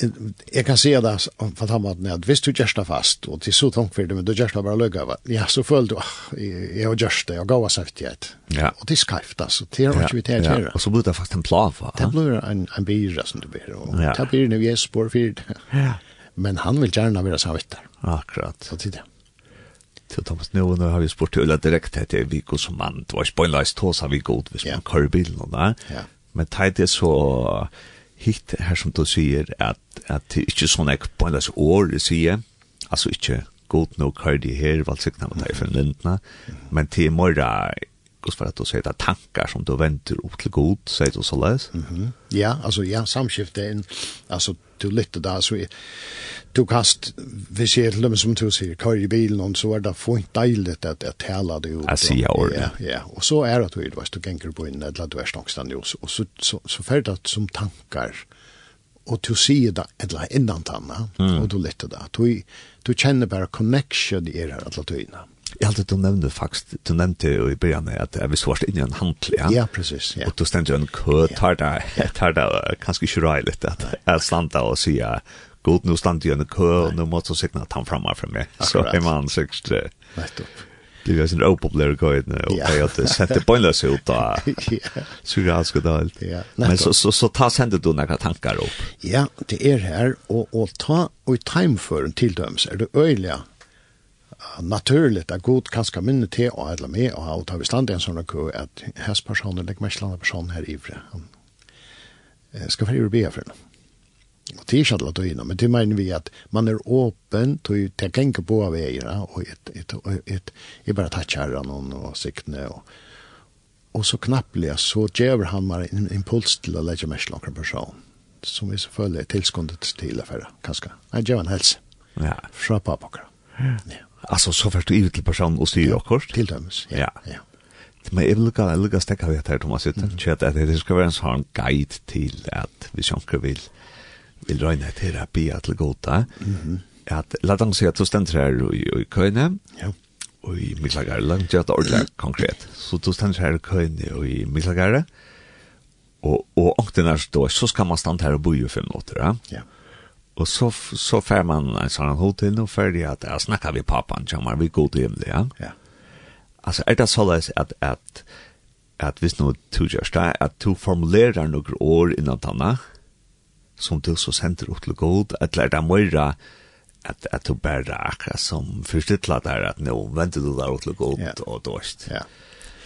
Speaker 3: jeg kan se det på den måten at hvis du gjør det fast, og til så tungt for det, men du gjør det bare løgge, ja, så føler du, ah, jeg har gjort det, jeg gav av saktighet.
Speaker 1: Ja.
Speaker 3: Og det er skarft, altså, det er ikke vi til å gjøre.
Speaker 1: Og så blir det faktisk en plava.
Speaker 3: Det blir en, en byra som du blir, og
Speaker 1: ja.
Speaker 3: det blir når vi er spår det.
Speaker 1: Ja.
Speaker 3: Men han vil gjerne være samvittar.
Speaker 1: Akkurat.
Speaker 3: Så til det.
Speaker 1: Til Thomas nå, nå har vi spurt til Ulla direkte til Viggo som mann, det var ikke bare en hos tås av Viggo,
Speaker 3: hvis
Speaker 1: man kører bilen og da.
Speaker 3: Ja.
Speaker 1: Men teit er så... Uh, hitt her som du sier at, at det er ikke sånn jeg på en løs år sier, altså ikke god nok har de her, valgsikna med deg for lindene, men til morgen Guds för att du säger det tankar som du väntar upp till god, sier du så løs. Mm -hmm.
Speaker 3: Ja, alltså ja, samskifte är en, alltså du lytter där så du kast, vi ser til dem som du sier, kör i bilen och så är det fint dejligt att, att tala det ut.
Speaker 1: Jag ser ordet.
Speaker 3: Ja, ja, och så är det att du, du gänger på in eller du är snackstande och så, så, så, så färdigt som tankar och du ser det eller innan tanna mm. och du lytter där. Du, du känner bara connection i er här alla tydena.
Speaker 1: Mm Jeg halte du nevnte faktisk, du nevnte jo i begynnelsen at vi svarte inn i en hantel, ja?
Speaker 3: Ja, precis, ja.
Speaker 1: Og du stendte jo en kø, tar det, tar det kanskje ikke røy litt, at jeg standa og sier, god, nå stendte jo en kø, og nå måtte jeg sikne at han framme for meg. Så er man sikkert...
Speaker 3: Nettopp.
Speaker 1: Det var sin opopulær køyden,
Speaker 3: og
Speaker 1: jag hadde sett det bøgnløse ut då. Så da, surrealsk og
Speaker 3: dalt.
Speaker 1: Men så, så, så ta sendet du några tankar upp.
Speaker 3: Ja, det er her, og, og ta, og i timeføren til dømes, er det øyelig naturligt att god kanske minne te och alla med och allt tagit stand i en sån kö att hans personer lägger mest landa person här i för ska för be för och det är så att innan men det menar vi att man är öppen till att tänker på vägarna och ett ett är bara ta kärran någon och sikne och och så knappliga så ger han mig en impuls till att lägga mest landa person som är så tilskundet tillskottet å føre. Kanskje. Jeg gjør en helse.
Speaker 1: Ja.
Speaker 3: Fra pappa. Ja.
Speaker 1: Alltså så först du ut till person och styr och kort
Speaker 3: till dem.
Speaker 1: Ja.
Speaker 3: Ja.
Speaker 1: Men jag vill gärna lägga stäcka vet här Thomas utan chat att det ska vara en sån guide till att vi sjunker vill vill röna terapi att goda. Mhm. Att låt oss säga att så ständer här i Köln.
Speaker 3: Ja.
Speaker 1: Och i Miklagar långt jag ordentligt konkret. Så du ständer här i Köln och i Miklagar. Och och åkte när så ska man stanna här och bo i fem minuter. Ja. Og så så får man en sånn hotell nu för det att jag snackar vi pappan som man vi går till him ja.
Speaker 3: Ja.
Speaker 1: Alltså är det så läs att att att visst nu to just det att du formulera några ord innan tanna som du så sender ut til god, at lær deg møyra at, at du bæra akkurat som forstitla der at nå venter du der ut til god
Speaker 3: yeah.
Speaker 1: og dårst.
Speaker 3: Ja.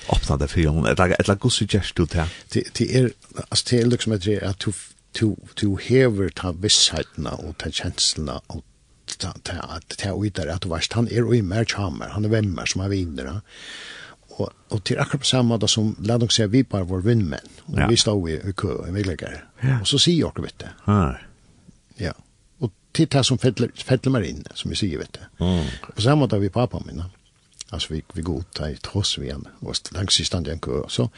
Speaker 1: Åpna det for henne, et lag god suggest du til.
Speaker 3: Det er, altså det er liksom at du du du hever ta vissheitna og ta kjenslene og ta ta ta uitar at vast han er og i mer chamber han er vemmer som er vinner og og til akkurat på samme måte som la dere se vi bare vår vinnmenn og
Speaker 1: ja.
Speaker 3: vi står i, i kø i vi
Speaker 1: ja.
Speaker 3: og så sier dere vet det
Speaker 1: ja
Speaker 3: ja og til det som fettler, fettler meg inn som vi sier vet det
Speaker 1: mm.
Speaker 3: på samme måte har vi pappa min altså vi, vi går ut i tross vi igjen, og langs i stand igjen kø, så,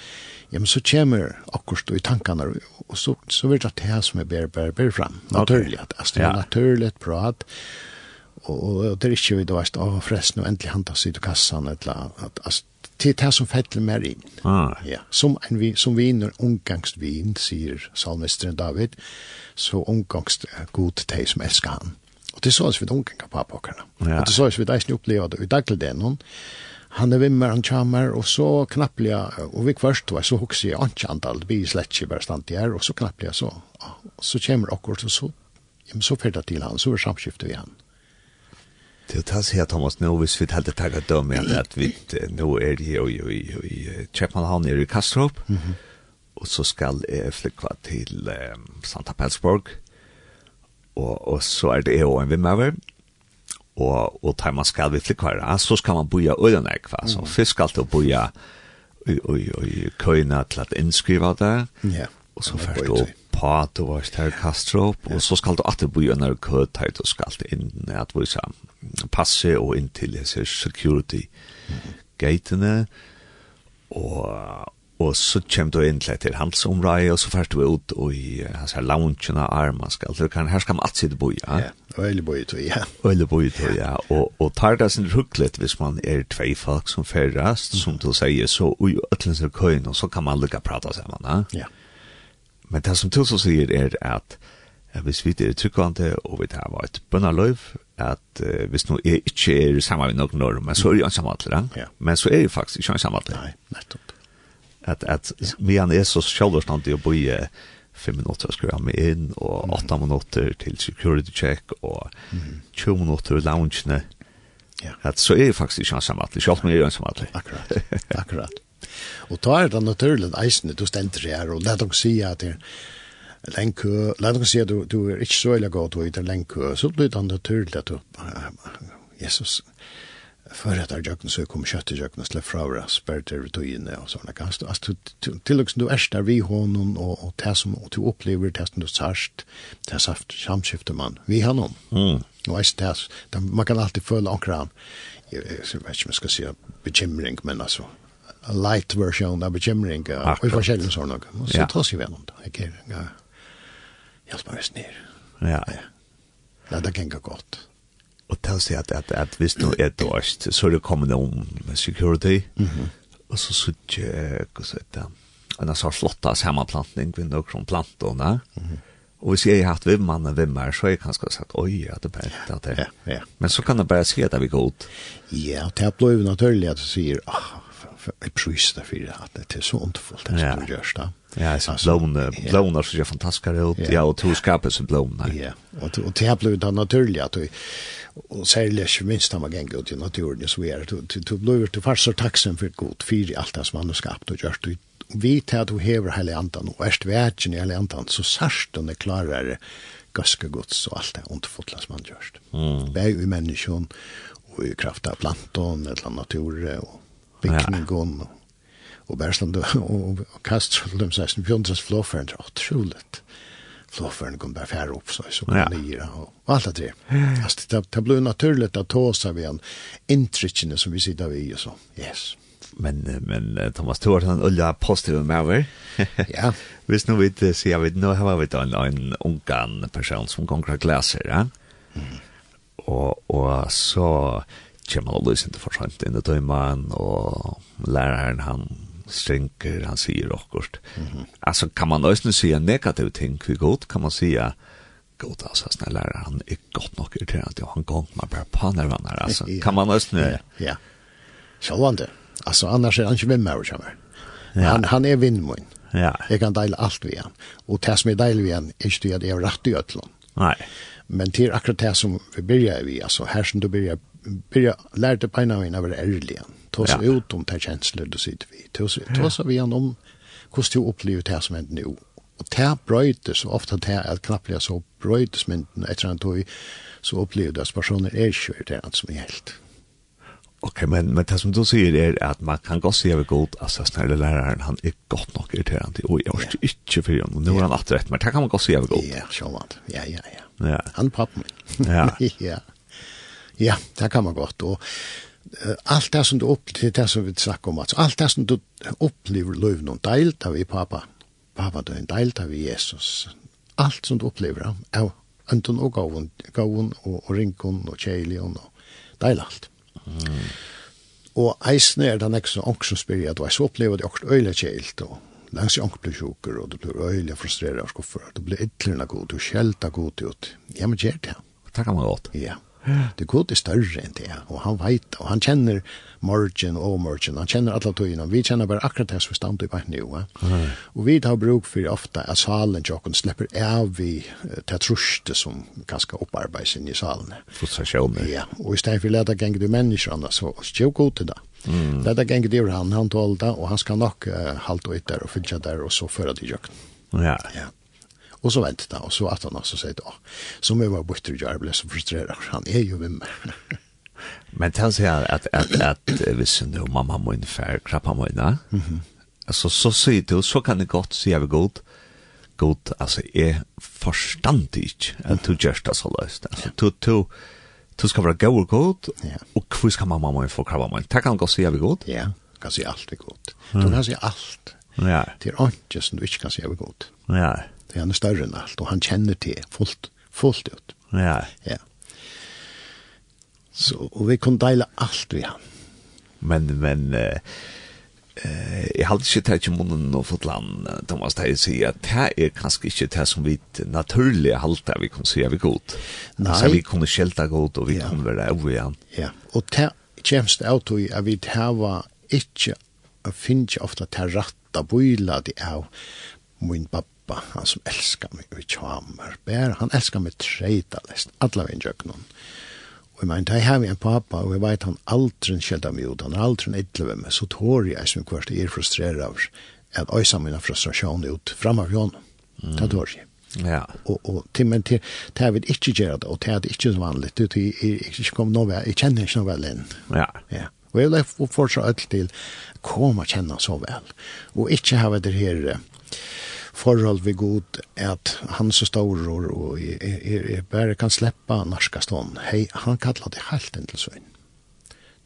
Speaker 3: ja, men så kommer akkurat i tankene, og så, så vil det at det her som er bare, bare, bare fram, naturlig, okay. altså det er
Speaker 1: ja.
Speaker 3: naturlig prat, og, og, og det er ikke vi da, å, forresten, og endelig han tar sitt kassan, et eller annet, altså, til det som fettler mer inn.
Speaker 1: Ah.
Speaker 3: Ja, som, en, som viner, omgangsvin, sier salmesteren David, så omgangst god til som elsker han. Og det sås vi dunken kan pappa åkerna.
Speaker 1: Ja.
Speaker 3: Og det sås vi deisen oppleva det i dagligdagen hon. Han er vimmer, han kommer, og så knapplega, og vi kvørst var så hokse jeg ikke antall, vi slett ikke bare stand her, og så knapplega så, og så kommer akkurat, og så, ja, så fyrda til han, så er samskiftet vi han.
Speaker 1: Det tar sig att Thomas nu visst vi hade tagit dom med att vi nu är det ju i i Chapmanhamn i Kastrup. Mhm. Och så skall jag flyga till Santa Petersburg og, og så er det jeg en vimmaver, og, og tar man skal vi flikkvare, så skal man boja øyne ekva, så fisk alltid boja i køyna til at innskriva det,
Speaker 3: ja.
Speaker 1: og så først
Speaker 3: opp
Speaker 1: på at du var til Kastrup, og så skal du alltid bo i en kø, der du skal inn at vi sa passe og inn til security gatene, og, Og så kommer du inn til handelsområdet, og så først du ut og i hans her loungen av armaskal. du kan, her skal man alltid bo, ja?
Speaker 3: Ja, og øyelig bo i to, ja.
Speaker 1: Øyelig bo i to, ja. Og, og tar det sin rukklet hvis man er tvei folk som ferrast, mm. som du sier, så ui ötlens er køyen, og så kan man lukka prata sammen, ja?
Speaker 3: Ja.
Speaker 1: Men det som til sier er at hvis vi er tryggvande, og vi tar var et bønnarløyv, at uh, hvis nå er ikke er sammen med noen norm, men så er det jo en samvatler,
Speaker 3: ja?
Speaker 1: Men så er det faktisk ikke en samvatler.
Speaker 3: Nei, nettopp
Speaker 1: at, at vi han er så sjølverstandig å bo i fem minutter skal jeg med inn, og åtta minutter til security check, og 20 minutter i loungene.
Speaker 3: Ja.
Speaker 1: At så er jeg faktisk ikke ansamhattelig, selv om jeg er ansamhattelig.
Speaker 3: Akkurat, akkurat. Og da er det naturlig eisende, du stender her, og let dere si at det er lenge let dere si at du, du er ikke så veldig godt, og det er lenge så blir det naturlig at du, Jesus, för att jag så kom kött jag kunde släppa fra våra spärter ut och in och såna kast att till och du är där vi honom och och det som du upplever det som du särskilt det saft samskifte man vi har honom
Speaker 1: mm.
Speaker 3: Och är det där man kan alltid följa omkring jag vet inte vad man ska säga bekymring men alltså a light version av bekymring
Speaker 1: och
Speaker 3: forskjellige sånne och så tas ju igenom det. Jag kan jag hjälpa mig ner
Speaker 1: ja.
Speaker 3: Ja. Det kan gå gott
Speaker 1: Og til å si at, at, at hvis nå er det så er det kommet om security, mm -hmm. og så sier jeg, hva sier det, en sånn flotta sammanplantning, kvinner og kronplantene, mm -hmm. Og hvis jeg har hatt vimmann og vimmer, så er jeg kanskje sagt, oi, ja, det er bare det.
Speaker 3: Ja, ja.
Speaker 1: Men så kan det bare si at det er vi.
Speaker 3: Ja, det er blod naturlig at du sier, ah, jeg prøyste for att det är så ondfullt det som du gjør det.
Speaker 1: Ja, så
Speaker 3: blåne,
Speaker 1: blåne som gjør fantastiske ut,
Speaker 3: ja,
Speaker 1: och to skapet så blåna.
Speaker 3: Ja, og, og det har blivit det naturlige, at du, og særlig ikke minst når man ganger ut i naturen, så er det, du blir til fast så takksom for god, for alt det som han har skapt og gjort, og vi til at du hever hele andan, og erst vetjen i hele andan, så sørst den er klarere gaske gods og alt det ondfotla som han gjørst. Mm. Det er jo i menneskene, og i kraft av planton, eller natur, og byggningen ja. och og, og, og kast och de säger Björntrans flåfärden är otroligt. Flåfärden kom bara färre upp så så
Speaker 1: ja.
Speaker 3: nya og, og alt det. Alltså det, det blev naturligt at ta sig vid en intryckning som vi sitter vid og så. Yes
Speaker 1: men men Thomas Thor han ulla positiv med
Speaker 3: ja.
Speaker 1: Visst nu vet så jag vet nu har vi då en en ungan person som konkret glaser, ja. Mm. Och och så kommer han og lyser ikke for sent inn i tøymaen, og læreren han stränker, han sier akkurat. Mm -hmm. Alltså kan man også si en negativ ting, hur godt, kan man säga god altså, sånn lärare han er godt nok irriterende, og han går man bare på när han
Speaker 3: är
Speaker 1: kan man nästan
Speaker 3: ja ja. Så vant alltså annars er han ikke inte med mig kommer han han är vindmun
Speaker 1: ja.
Speaker 3: Jeg kan deile alt ved han Og det som er del ved han er ikke det at jeg är rett i øtlån.
Speaker 1: Nei.
Speaker 3: men det är akkurat det som vi börjar vi alltså här som du börjar börja lärde pina mina vara ärliga. Ta sig
Speaker 1: ja.
Speaker 3: ut om det känslor du sitter vid. Ta sig, ta så vi om hur du upplever det som händer nu. Och det bröjtes så ofta det är knappliga så bröjtes men efter att du så upplever du att personer är kört det som är helt.
Speaker 1: Okej, men men det som du säger är att man kan gå se över god alltså snälla läraren han är gott nog irriterande och jag orkar inte för honom. Nu har han att rätt men det kan man gå se över god.
Speaker 3: Ja, så vad. Ja, ja, ja.
Speaker 1: Ja.
Speaker 3: Han pappen.
Speaker 1: Ja.
Speaker 3: ja. Ja, det kan man godt. Og uh, alt det som du opplever, det som vi snakker om, altså, alt det som du opplever løv noen deilt av vi pappa, pappa du en deilt av vi Jesus. Alt som du opplever, er ønden og gavun, gavun og, og rinkun og kjeilion og deil alt. Mm. Og eisne er det nek som ånk som spyrir at du eis opplever det okkur øyla kjeilt og langs i ånk blir sjukker og du blir øyla frustrerad og skuffer, du blir ytlerna god, du skjelta god ut. Ja, men gjer det.
Speaker 1: Det kan man godt.
Speaker 3: Ja. Det god er større enn det, og han veit, og han kjenner morgen og morgen, han kjenner alle tøyene, vi kjenner bare akkurat det som vi stand i bare nå. Ja. Og vi har bruk for ofte at salen til oss slipper av vi til truste som kanskje opparbeides inn i salen.
Speaker 1: Frustrasjoner.
Speaker 3: Ja, og i stedet for leta lete ganger du menneskene, så er god til det. Mm. Leta gäng det han han tålda og han skal nok uh, halte ut der og finna der, og så föra till jøkken.
Speaker 1: Ja.
Speaker 3: Ja. Og så ventet han, og så at han også sier, åh, så må jeg være borte og gjøre, ble så frustreret, han er jo vimmer.
Speaker 1: Men til han sier at, at, at at hvis du er mamma må inn krabba må inn, altså, så sier du, så kan det godt si vi vil godt, god, altså, jeg forstand ikke at du gjør det så løst. Altså, du, du, du skal være god og god, og hvor skal mamma må inn krabba må inn? Det kan godt si vi vil godt.
Speaker 3: Ja, kan si alt er godt. Du kan si alt.
Speaker 1: Ja.
Speaker 3: Det er ikke som du ikke kan si jeg godt.
Speaker 1: Ja, ja.
Speaker 3: Det er han er større enn alt, og han kjenner til fullt, fullt ut.
Speaker 1: Ja.
Speaker 3: Ja. Så, og vi kunne deile alt vi han.
Speaker 1: Men, men, eh, eh, jeg hadde ikke tatt i munnen og fått land, Thomas, det jeg sier, at det er kanskje ikke det som vi naturlig halte vi kunne si er vi god.
Speaker 3: Nei.
Speaker 1: Altså, vi kunne skjelta god, og vi
Speaker 3: ja.
Speaker 1: kunne være over igjen.
Speaker 3: Ja, og det kjemst av tog at vi tava ikke, jeg finner ikke ofte til rett av bøyla det av min pappa pappa, han som elskar meg i tjamer, bär, han elskar meg treita lest, alla vi en Og jeg mener, jeg har en pappa, og jeg vet han aldri skjedde meg ut, han er aldri edle ved meg, så tår jeg som hvert er frustreret av at øysa mina frustrasjon ut fram av honom. Mm. Det tår jeg.
Speaker 1: Ja.
Speaker 3: Og, og til, men til, til jeg vil ikke gjøre det, og til jeg er ikke så vanlig, til jeg, jeg, jeg, kom noe, jeg kjenner ikke noe vel inn.
Speaker 1: Ja.
Speaker 3: Ja. Og jeg vil fortsatt til å komme og kjenne så vel. Og ikke ha det her forhold vi god at han så stor og jeg, jeg, jeg bare kan sleppa norska stånd. Hei, han kallar det helt inn til søgn.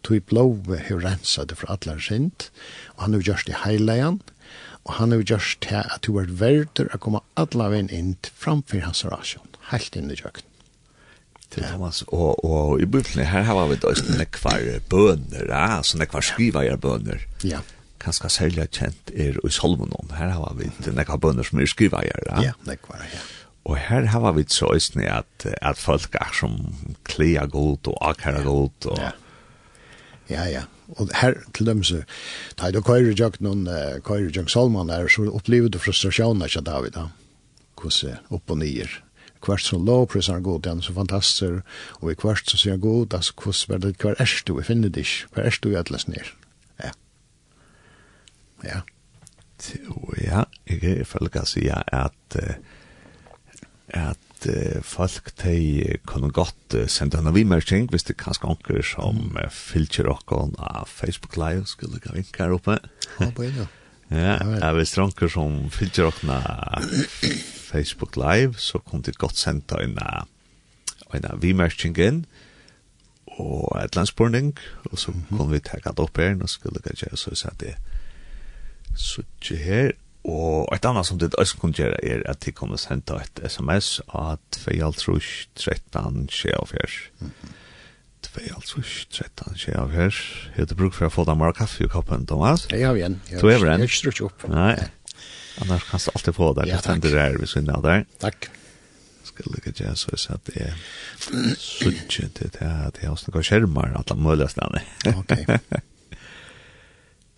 Speaker 3: Tui blåve har rensa det fra atler sint, og han har gjørst det heileian, og han har gjørst det at du er verder å komme atla veien inn framfor hans rasjon, helt inn i jøkken.
Speaker 1: Til Thomas, og, og i bøkene her har vi da nekvar bøner, ja, så nekvar skrivajer bøner.
Speaker 3: Ja.
Speaker 1: Yeah kanskje særlig kjent er i Solmonon. Her har vi nekka bønder som er skriva her.
Speaker 3: Ja, nekka, ja.
Speaker 1: Og her har vi så øsne at, at folk er som klia godt og akkara godt. Og...
Speaker 3: Ja. ja, ja. Og her til dem så, da er det køyre jøk noen, køyre jøk Solman der, så opplever du frustrasjonen ikke David da. Hvordan opp og nyer. Kvart så lov prøver han god, han er så fantastisk. Og i kvart så sier han god, altså hvordan er det, hver er du, jeg finner det ikke, hver er du i atlas nere. Ja.
Speaker 1: Og ja, jeg føler ikke å si at at folk de kunne godt sende en vimerking hvis det kanskje anker som fylker dere av Facebook Live skulle ikke vinke her oppe.
Speaker 3: Ja, på en, ja.
Speaker 1: Ja, ja, hvis vil anker som fylker dere av Facebook Live, så kunne de godt sende en en vimerking inn og et landspårning, og så kunne vi ta det opp her, nå skulle ikke gjøre så at det er Suttje her, og et annet som det også kunne gjøre er at de kunne sende et sms av 2.13.24. Mm -hmm. 2.13.24 av her. Jeg hadde bruk for å få deg mer kaffe i koppen, Thomas.
Speaker 3: Jeg har igjen.
Speaker 1: Du er igjen?
Speaker 3: Jeg har ikke strukket opp.
Speaker 1: Nei. Annars kan du alltid få deg.
Speaker 3: Ja,
Speaker 1: takk. Det er ved siden av deg.
Speaker 3: Takk.
Speaker 1: Skal lykke til så jeg at det er suttje til det at jeg har snakket skjermer alle mulige stedene.
Speaker 3: Ok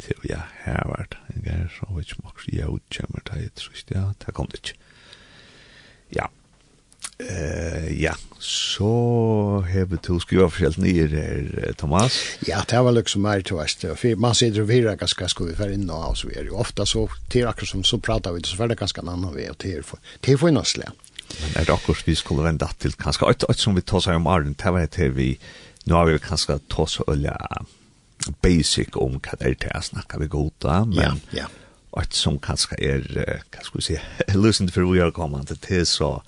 Speaker 1: til, ja, her var det, en gang, så vet ikke maks, jeg utkjemmer det, jeg tror ikke, ja, det kom det ikke. Ja, Uh, ja, så har vi to skriva forskjellt nye her Thomas.
Speaker 3: Ja, det var liksom mer til vest. For man sitter og virar ganske skal vi være inn og så er jo ofta så til akkurat som så pratar vi så fer det ganske en annen vei og til for til for nasle.
Speaker 1: Men er det akkurat vi skulle vende til kanskje et, et som vi tar seg om Arden, det var et vi, nå har vi kanskje tås og ølja basic om hva det er til å snakke vi goda, men
Speaker 3: ja, ja.
Speaker 1: alt som kanskje er, hva skal vi si, løsende for vi har kommet til, så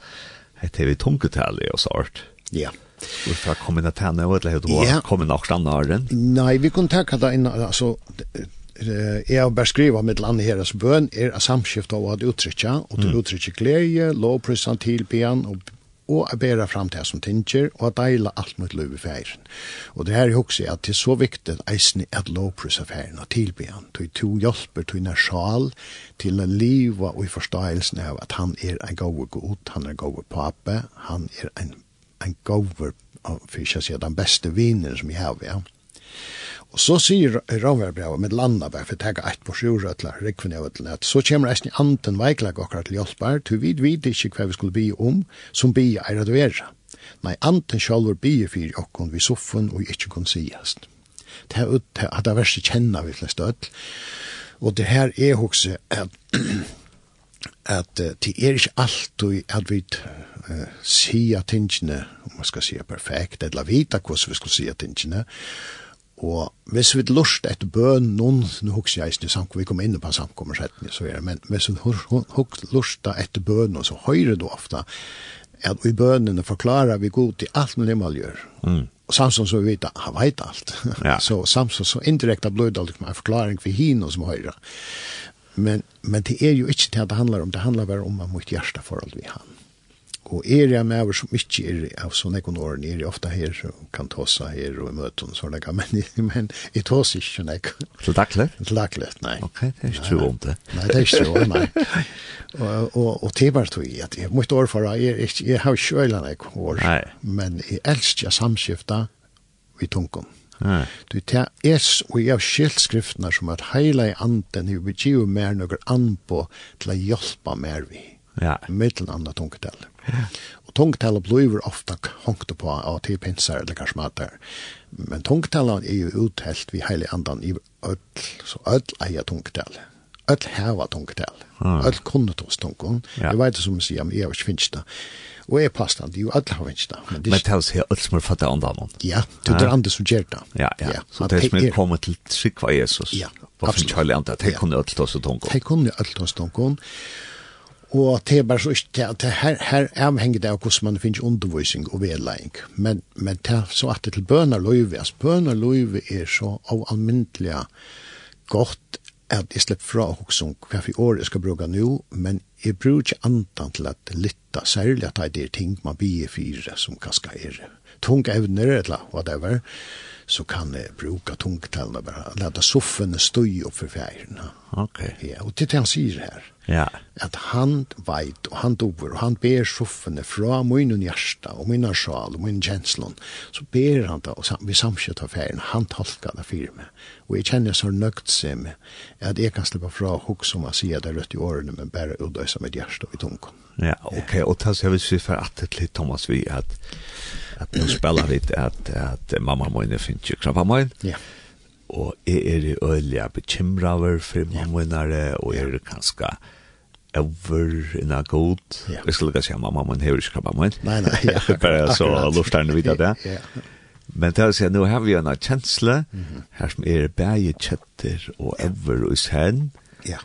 Speaker 1: heter vi tungetallet og sånt.
Speaker 3: Ja.
Speaker 1: Och för kommer det eller
Speaker 3: nu
Speaker 1: eller hur nok något annat?
Speaker 3: Nei, vi kunne tenke det in alltså jeg har bare skrivet mitt land herres bøn er av samskift av å uttrykke, og til uttrykke glede, lovprisene til ben og og a bæra fram til som tinger, og a deila alt mot løy i feiren. Og det her er også at det er så viktig eisen at lovprys av færen og tilbyan, til to hjelper, til en sjal, til å liva og i forståelsen av at han er en gode god, han er en gode pape, han er en, en gode, for ikke å si den beste vinen som jeg har, ja. Og så sier Ravarbrevet med landa bare for å tega et på sjura til rekven av et at så kommer resten i anten veiklag akkurat til hjelper, til vi vet ikke hva vi skulle bygge om, som bygge er at være. Nei, anten sjalvor bygge fyrir okkon vi soffen og ikke kunne sigast. Det er ut, det er verst kjenna vi flest öll. Og det her er også at at det er ikke alltid at vi uh, sier tingene, om man skal si perfekt, eller vita hvordan vi skal sier tingene, Og hvis vi lust et bøn noen, nå husker jeg ikke samkommer, vi kommer inn på samkommersetten, så er det, men hvis vi lust et bøn, så høyre du ofta, at i bønene forklarer vi god til alt mulig man gjør.
Speaker 1: Mm.
Speaker 3: Og Samson så vet at han vet alt.
Speaker 1: Ja.
Speaker 3: så Samson så indirekte blir det liksom en forklaring for hino som høyre. Men, men det er jo ikke det det handler om, det handler bare om at mot hjerte forhold vi har. Og er jeg med over som ikke er av sånne ekonomer, er jeg ofte her og kan ta seg her og i møten og sånne, men, men jeg tar seg ikke nek.
Speaker 1: Til daglig?
Speaker 3: Til daglig, nei.
Speaker 1: Ok, det er ikke tro om det.
Speaker 3: Nei, det er ikke tro, nei. og, og, og det var tog at jeg måtte årfara, jeg, jeg, jeg har ikke øyla nek år, men jeg elsker samskifta i tungen.
Speaker 1: Nei.
Speaker 3: Du tar es og jeg har skilt skriftene som at heila i anden, jeg vil gi mer noen an til å hjelpe mer vi.
Speaker 1: Ja.
Speaker 3: Mittelen andre tungetellet. Og tungtale blir ofta hongt på av til pinsar eller kanskje matar. Men tungtale er jo uthelt vi heilig andan i öll, så öll eier tungtale. Öll heva tungtale.
Speaker 1: Mm.
Speaker 3: Öll kunnet hos tungtale.
Speaker 1: Ja.
Speaker 3: Jeg vet det som si, men jeg har ikke finst det. Og jeg passer det, jo öll har finst det. Men det
Speaker 1: er jo alt som er fattig andan.
Speaker 3: Ja, du er andre som gjør det.
Speaker 1: Ja, ja. Så det er som
Speaker 3: er
Speaker 1: kommet til trikva Jesus.
Speaker 3: Ja, absolutt.
Speaker 1: Det
Speaker 3: er
Speaker 1: kunne alt hos tungtale.
Speaker 3: Det kunne alt hos tungtale. Og det er bare så ikke, det her, her avhenger det av hvordan man finner undervisning og vedlegging. Men, men det er så at det til bønerløyve, altså bønerløyve er så av almindelig godt at jeg slipper fra å huske om hva for år jeg skal bruke nå, men jeg bruker andan til at lytta, særlig at det er ting man bier fyra som kanskje er tung evner eller whatever, så kan jeg bruka tungtallene bare, lade soffene støy opp for fjærene.
Speaker 1: Ok.
Speaker 3: Ja, og det er det han sier her.
Speaker 1: Ja.
Speaker 3: At han veit, og han dover, og han ber soffene fra min og hjärsta, og min sjal, og min kjenslån, så ber han det, og sam, vi samskjøtt av fjærene, han tolka det for meg. Og jeg kjenner så nøgt seg med at jeg kan slippe fra hok som han sier det rødt i årene, men bare ut liksom ett hjärsta i tunga.
Speaker 1: Ja, okej. Okay. Och tas jag vill se för att det lite Thomas vi att att nu spelar lite att att mamma måste finns ju knappt mamma.
Speaker 3: Ja.
Speaker 1: Och är er det öliga bekymraver för mamma när och är det kanske över en god.
Speaker 3: Ja.
Speaker 1: Jag skulle säga mamma men hur ska mamma?
Speaker 3: Nej nej. Ja.
Speaker 1: Bara så
Speaker 3: luftar
Speaker 1: ni vidare där.
Speaker 3: Ja.
Speaker 1: Men det er å si, at nå har vi en kjensle, her som er bæge kjetter og ever og sen,
Speaker 3: ja.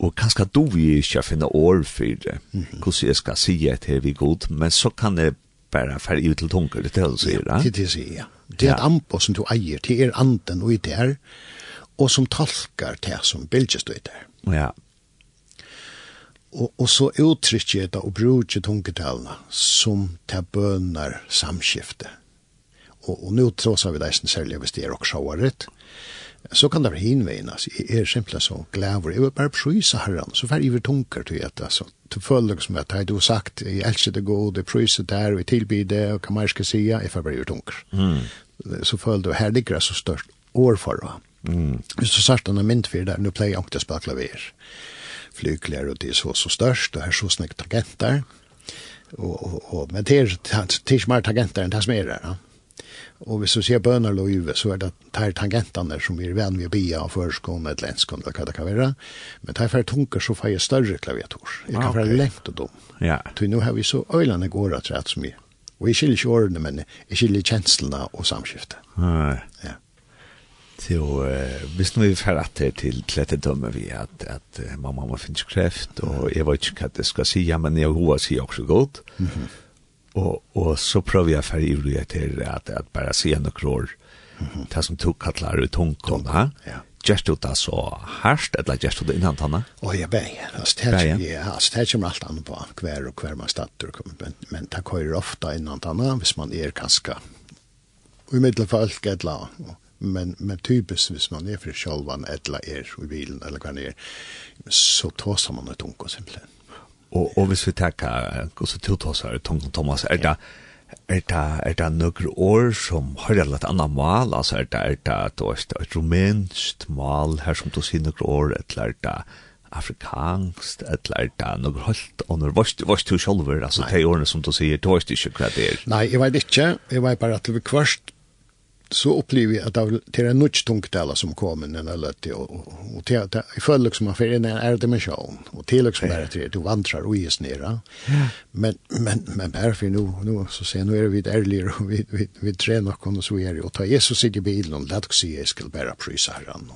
Speaker 1: Og kanskje du vil ikke finne år for det, hvordan jeg skal si at det er vi god, men så kan det bare fer ut til tunker, det er det du sier,
Speaker 3: ja? Det er det jeg sier, ja. Det er et ambo som du eier, det er anden og i der, og som tolkar det som bildes du i der.
Speaker 1: Ja.
Speaker 3: Og, og så uttrykker jeg det og bruker tunketalene som til bønner samskifte. Og, og nå tråser vi det særlig hvis det er også sjåret, så kan det være hinveien, altså, jeg er simpelthen så glæver, jeg vil bare prøysa herren, så fær iver tunker til at, altså, til følge som at, hei, du har sagt, jeg elsker det god, jeg prøyser der, jeg tilbyr det, og hva mer skal jeg si, jeg får bare iver tunker. Mm. Så føler du, her ligger det så størst år for hva. Mm. Hvis du sagt denne myndfyr det, nå pleier jeg ikke å spille klaver, flykler, og det er så så størst, og her så snakk tagenter, og, og, og, men det er, det er ikke mer tagenter enn det som er der, ja. Og hvis du ser bønner og uve, så er det de tangentene som er venn ved bia av førskån eller lenskånd, eller hva det kan være. Men de færre tunker så får jeg større klaviator. Jeg kan være lengt og dum.
Speaker 1: Ja.
Speaker 3: Så nå har vi så øylande går at rett som vi. Og jeg skiljer ikke årene, men jeg skiljer kjenslene og samskiftet.
Speaker 1: Nei.
Speaker 3: Ja.
Speaker 1: Så uh, hvis vi får at det til dette dømme vi at, at mamma må finne kreft, og jeg vet ikke hva det skal si, men jeg har hva sier også godt. Mm og, og så prövar jag för ju det at, att bara se några år. Mm -hmm. som tog kattler ut hongkong, va?
Speaker 3: Ja
Speaker 1: Gjørst du det så härst, eller gjørst du det innan tanna?
Speaker 3: Och jeg bär, Altså, det er ja, altså, det kommer alt annat på hver og hver man starter, men, men det kører ofte innan tanna, hvis man er ganska i middelfalk eller men men typisk hvis man er for självan eller er i bilen eller kvar er, så tåser man ett onkon simpelthen.
Speaker 1: Og, og hvis vi tenker, hvordan du tar seg, Tom Thomas, er det, er det, er det noen år som har et litt annet mal, altså er det, er det, du vet, et rumensk mal, her som du sier noen år, eller er det afrikanskt, eller er det noen holdt, og når var du selv, altså de årene som du sier, du vet ikke hva det er.
Speaker 3: Nei, jeg vet ikke, jeg vet bare at vi kvørst så upplever jag att det är en nutch tungtala som kommer när eller lät och, och till att jag föll liksom man för en är dimension och till liksom är det du vandrar och is nere. Men men men här för nu nu så ser nu är vi ärligare och vi vi vi tränar kon och så är det och ta Jesus i bilen och låt oss se jag ska bära prisa herran.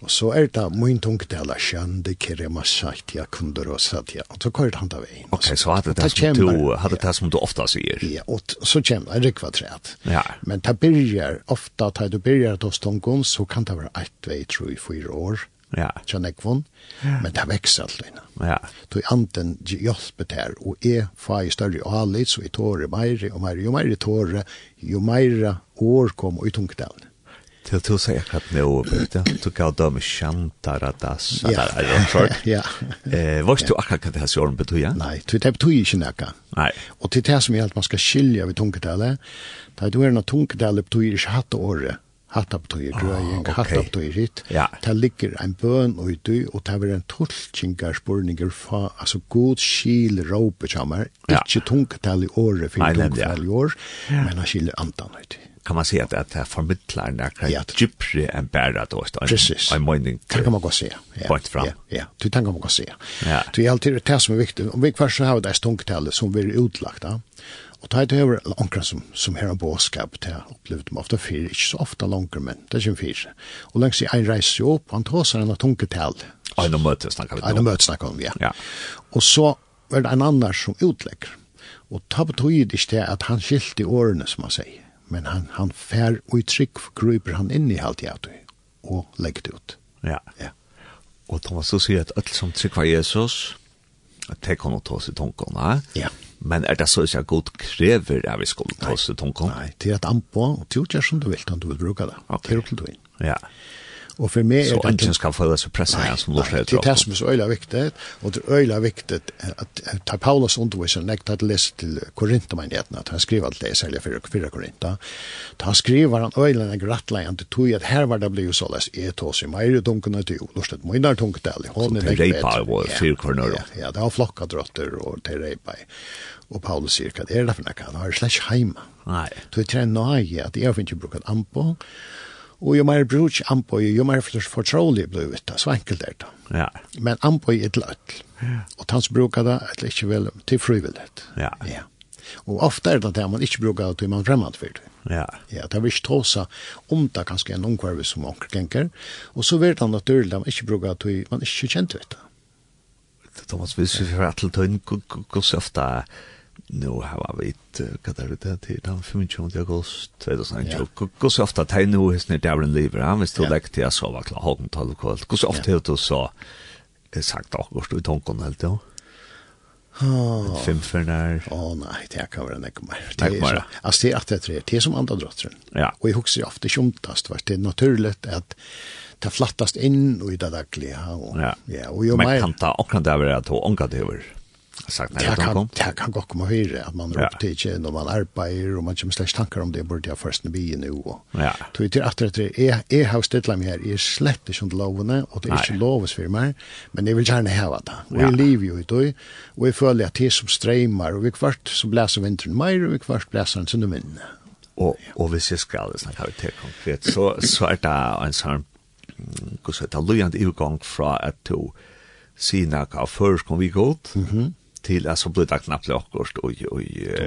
Speaker 3: Og så er det min tungdela kjande kere masajt jeg kunder og satt ja. Og så kørt han da veien.
Speaker 1: Ok, så hadde det som du, hadde det som du ofta sier.
Speaker 3: Ja, og så kommer det rikva træt.
Speaker 1: Ja.
Speaker 3: Men det byrjar, ofta da du byrjar hos tungon, så kan det være eit vei, tror jeg, fyra år.
Speaker 1: Ja.
Speaker 3: Tja nekvon. Men det vekser alt innan.
Speaker 1: Ja.
Speaker 3: Tog anten hjelper det her, og jeg får i større alit, så jeg tåre meire, og meire, jo meire tåre, jo meire år kom og i tungdelen.
Speaker 1: Til du sier akkurat nå vet du, tog jag dem chantara das at det er en sort.
Speaker 3: Ja.
Speaker 1: Eh vad du akkurat hva det här sjön betyda?
Speaker 3: Nei, det betyr ikke nekka.
Speaker 1: Nei.
Speaker 3: Og til det som som at man skal skilja vid tunketal. da du er noe tunketal betyr ikke hatt år. Hatta betyr, du
Speaker 1: är en
Speaker 3: hatta betyder
Speaker 1: Ja.
Speaker 3: Det ligger en bøn og du og det er en tolkningar spurninger fra, altså god skil rope
Speaker 1: chamar.
Speaker 3: ikke tunketal i
Speaker 1: år för
Speaker 3: tunketal i år. Men han skiljer antan ut
Speaker 1: kan man säga att, att det förmedlar några
Speaker 3: ja.
Speaker 1: djupare än bara då.
Speaker 3: Precis.
Speaker 1: En mening.
Speaker 3: Det kan man gå se. Ja.
Speaker 1: Bort fram.
Speaker 3: Ja, ja. det kan man gå se.
Speaker 1: Ja.
Speaker 3: Det är alltid det som är viktigt. Om vi kvar så har det stångtälle som blir utlagt. Ja. Och det här är ankra som, som här en båskap det har upplevt mig ofta fyra, inte så ofta långre men det är ju fyra. Och längs i en reis ju upp, han tar sig en tunketal.
Speaker 1: Ja, en möte snackar vi
Speaker 3: om.
Speaker 1: En
Speaker 3: möte snackar vi, ja.
Speaker 1: ja.
Speaker 3: Och så var det en annan som utlägger. Och det betyder det att han skilte i årene som man säger men han, han fær og i trygg gruper han inn i halvt hjert og legger det ut.
Speaker 1: Ja.
Speaker 3: ja.
Speaker 1: Og Thomas, du sier at alt som trygg var Jesus, at det kan ta oss tonkon, tonkene.
Speaker 3: Ja.
Speaker 1: Men er det så ikke godt krever at vi skulle ta oss i tonkene?
Speaker 3: Nei, det er et anpå, og det er som du vil, om du vil bruke det.
Speaker 1: Ok.
Speaker 3: Det er opp til du inn.
Speaker 1: Ja.
Speaker 3: Ja. Och för
Speaker 1: mig
Speaker 3: er det...
Speaker 1: Så ingen skal få det så pressa här som
Speaker 3: lortet. Det er det som er så øyla viktig, og det är öjla viktigt at ta Paulus undervisning, när jag läser till Korinthamanigheten, att han skriver alt det, särskilt för fyra Korintha. Han skriver han øyla när grattlajan, til tog at her var det blev så läs, är det oss i mig, dunken och tog, lortet, min där tunket ärlig.
Speaker 1: Så til reipa og fyr kvarnör.
Speaker 3: Ja, det var flokka råttor og til reipa. Og Paulus sier hva er det for derfor han har slett ikke heima.
Speaker 1: Nei.
Speaker 3: Så jeg trenger nøye at jeg finner ikke brukt en ampo, Og jo mer bruk anpøy, jo mer fortrolig blir det, så enkelt er det.
Speaker 1: Ja.
Speaker 3: Men anpøy er til øtl. Ja. Og tans brukar det, eller ikke vel, til frivillighet.
Speaker 1: Ja.
Speaker 3: ja. Og ofte er det det man ikke brukar det til man fremmed for det.
Speaker 1: Ja.
Speaker 3: Ja, det er ikke tåsa om det kanskje en omkvarve som onker genker, og så vet han naturlig at man ikke brukar det til man ikke kjent vet det.
Speaker 1: Thomas, hvis vi får til tøyn, hvordan ofte er nu har vi ett katalog till den 25 august 2020. Hur så ofta tar nu his när Darren lever han
Speaker 3: visst
Speaker 1: till att jag sova klar hågen tal kvart. Hur så ofta har du så sagt då du i tanken helt då?
Speaker 3: Oh.
Speaker 1: Fem för när.
Speaker 3: Åh nej, det kan vara
Speaker 1: en
Speaker 3: ekmar.
Speaker 1: Tack
Speaker 3: bara. Alltså det är att det är det som andra drottren.
Speaker 1: Ja.
Speaker 3: Och i huxar ofta tjomtast vart det är naturligt att ta flattast inn i det dagliga. Og,
Speaker 1: ja.
Speaker 3: ja, og jo Man
Speaker 1: kan ta akkurat over at hun det over sagt när
Speaker 3: det
Speaker 1: kom.
Speaker 3: Det kan gå komma höra att man
Speaker 1: ropar
Speaker 3: till tjän och man arbetar och man kommer slash tankar om det borde jag först nu bli nu.
Speaker 1: Ja.
Speaker 3: Tog till att det är är house deadline här är slett det som lovene och det
Speaker 1: är
Speaker 3: inte loves för mig men det vill gärna ha det. Vi lever ju då och vi följer att det som strömmar och vi kvart så bläser vintern mer och vi kvart bläser sen nu men.
Speaker 1: Och och vi ser skall snacka vi det konkret så så är det en sån hur så det lojant utgång från att to sina kafförs kom vi gott. Mhm at så blir det knappt lockost och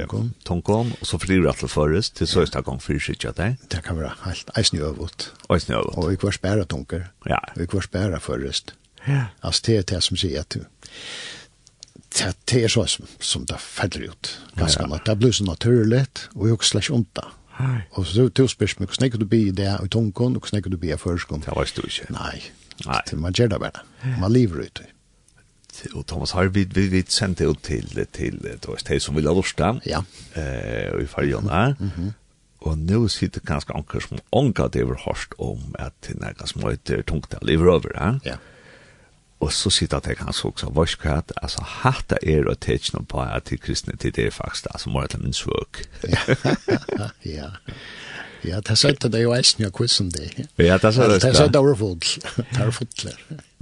Speaker 3: och
Speaker 1: tonkom og så flyr att förrest till sista gång för sig att det
Speaker 3: det kan være helt isnövot isnövot
Speaker 1: Og
Speaker 3: vi kvar spärra tunker.
Speaker 1: ja
Speaker 3: vi kvar spärra förrest
Speaker 1: ja
Speaker 3: Altså, det er det som sier at du. det det er så som som det faller ut ganska
Speaker 1: ja.
Speaker 3: det blir så naturligt slags ondt da.
Speaker 1: onta
Speaker 3: Og så du spørs meg, hvordan kan du bli det i tungkånd, og hvordan kan du bli i førskånd?
Speaker 1: Det var du ikke.
Speaker 3: Nei,
Speaker 1: Nei.
Speaker 3: Man gjør det bare. Man lever ut
Speaker 1: det och Thomas har vi vi vi sände ut till till då är det som vill lusta.
Speaker 3: Ja.
Speaker 1: Eh och i Farjona. Mhm. Och nu sitter ganska ankar som ankar det över hårst om att det här som heter tungt att leva över, ja.
Speaker 3: Ja.
Speaker 1: Och så sitter det kanske också varskrat, alltså hatta er och tecken på att till kristna till det faktiskt alltså mer eller mindre svårt. Ja.
Speaker 3: Ja. Ja, det sa det jo eisen jo quizen det.
Speaker 1: Ja, det sa det.
Speaker 3: Det sa det var full. Det var full.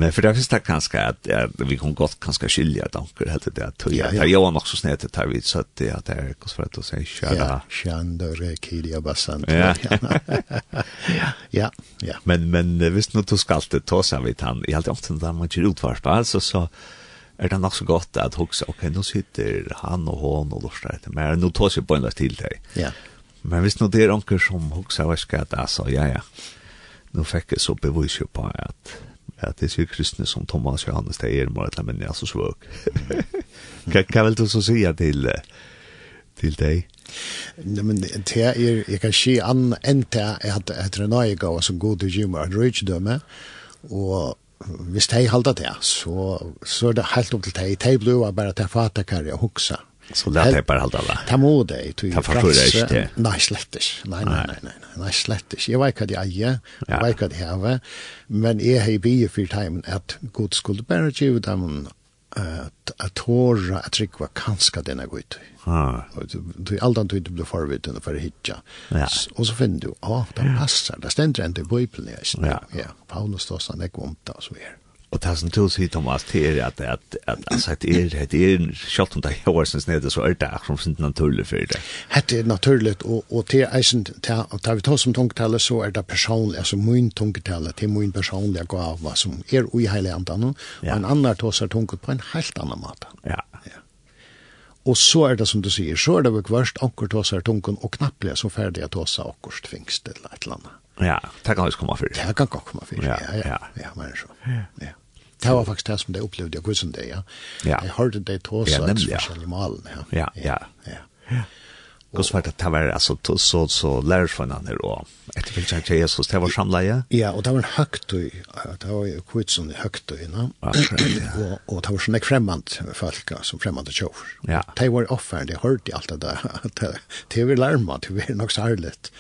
Speaker 1: Men for det finnes det kanskje at ja, vi kan godt kanskje skilje at anker helt det at ja, det er jo nok så snedet det vi søtte at det er hos for at du
Speaker 3: sier
Speaker 1: kjære.
Speaker 3: Ja, kjændere, kiria, bassant.
Speaker 1: Ja.
Speaker 3: ja, ja.
Speaker 1: Men, men hvis nå du skal til ta seg vidt han, i alt i alt, da man ikke utvarpa, altså så, er det nok så godt at hugsa, ok, nå sitter han og hon og lortar etter, men nå tar seg på en løs til deg.
Speaker 3: Ja. Yeah.
Speaker 1: Men hvis nå det er onker som hoksa varska at altså, ja, ja, nå fikk jeg så bevis jo på at, at det er kristne som Thomas Johannes, det er mer eller mindre altså svøk. Hva vil du så si til, til deg?
Speaker 3: Nej men det er, jeg kan si an enta att att det är något som går till gym och rich döme och visst hej halda det så så er det helt upp till dig table var bara ta fatta karriär huxa
Speaker 1: Så lät det
Speaker 3: bara hålla Det
Speaker 1: Ta mod dig till Ta
Speaker 3: förstår dig inte. Nej slättis. Nei, nei, nei, nei. nej nej slättis. Jag vet vad jag
Speaker 1: är.
Speaker 3: Jeg vet hva de har. Men jeg har bygget for tiden at god skulle bare ge dem at at tåra att trycka kanska denne gå
Speaker 1: Ah.
Speaker 3: Og Du allt antar du blir förvitt for för hitcha.
Speaker 1: Ja.
Speaker 3: Og så finner du, ja, det passar. Det ständer inte på i Ja.
Speaker 1: Ja.
Speaker 3: Paulus står sånn, där kom det så här.
Speaker 1: Og det som du sier, Thomas till at, at, at, at, alltså, det er, det er, kjallt om det här årsens nede så er det akkurat som inte naturlig for det.
Speaker 3: Det er naturligt og, og til eisen, til, tar vi tar som tungtale så er det personlig, altså min tungtale, til min personlige gava som er ui hela andan
Speaker 1: och
Speaker 3: en annan tar tungt på en helt annan mat.
Speaker 1: Ja.
Speaker 3: ja. Och så er det som du sier, så er det vel kvørst ankort tar sig tungt och knappliga så färdiga tar sig ankort fängst eller et eller annet.
Speaker 1: Ja, det kan ju komme for.
Speaker 3: Det kan komma för,
Speaker 1: ja,
Speaker 3: ja, ja,
Speaker 1: ja,
Speaker 3: men så. Ja. ja. Det var faktisk det som det opplevde jeg hvordan det, ja.
Speaker 1: ja.
Speaker 3: Jeg hørte det til
Speaker 1: oss,
Speaker 3: ja,
Speaker 1: nemlig, ja.
Speaker 3: forskjellig malen, ja.
Speaker 1: Ja, ja.
Speaker 3: ja.
Speaker 1: ja. Och så var det var alltså to, så så lär från han då. Ett fick jag Jesus det var samleje.
Speaker 3: Ja, og det var högt och det var jo kvitt som högt
Speaker 1: och inne.
Speaker 3: og och det var såna fremmant folk som fremmande tjov.
Speaker 1: Ja.
Speaker 3: Det var offer det hörde alt det der, at det var larma det var nok så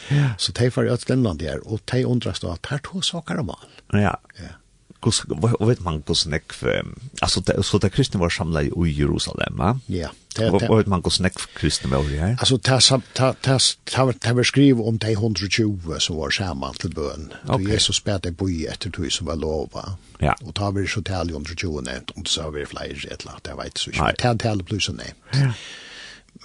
Speaker 1: Ja.
Speaker 3: Så det var jo et Finland der, og det undras då att här to saker om all.
Speaker 1: Ja.
Speaker 3: Ja
Speaker 1: kus vet man kus neck alltså det så det kristna var samlade i Jerusalem va?
Speaker 3: Ja det
Speaker 1: vet man kus neck kristna var det här?
Speaker 3: Ta ta ta ta tas skriv om de 120 som var samman till
Speaker 1: bön.
Speaker 3: Då Jesus spärde på i etter tog som var lova
Speaker 1: ja.
Speaker 3: Og ta vi så tal i 120 och så har vi fler ett lat jag vet så inte. Ta tal plus nej.
Speaker 1: Ja.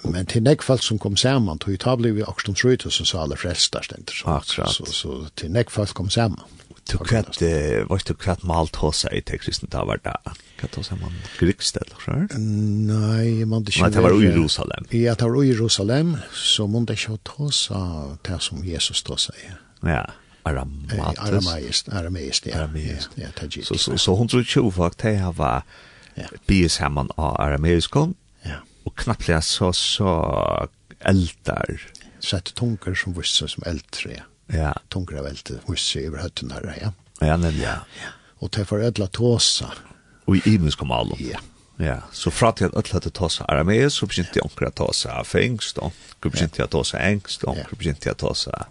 Speaker 3: Men til nek folk som kom saman, tog ju ta blev vi också tror som sa alle frälstar ständer så. Så så til nek folk kom saman.
Speaker 1: Du kvart, vad du kvart malt hosa i texten där var där. Kan ta sig man grykst eller så?
Speaker 3: Nei, man det
Speaker 1: Nej, det var i Jerusalem.
Speaker 3: Ja, det var i Jerusalem, så man det ska ta sig det som Jesus då säger.
Speaker 1: Ja. Aramatis.
Speaker 3: Aramaist, aramaist, ja.
Speaker 1: Aramaist.
Speaker 3: Ja, tajik.
Speaker 1: Så så så hon tror ju fakt det här var bies hemman av aramaiskom.
Speaker 3: Ja.
Speaker 1: Och knappt så så eldar.
Speaker 3: Sett tunker som visst som eldträ
Speaker 1: ja.
Speaker 3: tungra velte husse över høtten her, Ja,
Speaker 1: ja nämligen. Ja.
Speaker 3: ja. Och det får ödla tåsa.
Speaker 1: Och i Ibnus kom alla.
Speaker 3: Ja.
Speaker 1: Ja, så fra til at alle hadde tåsa arameis, så begynte jeg omkring å tåsa fengst, og begynte jeg å tåsa engst, og begynte jeg å tåsa,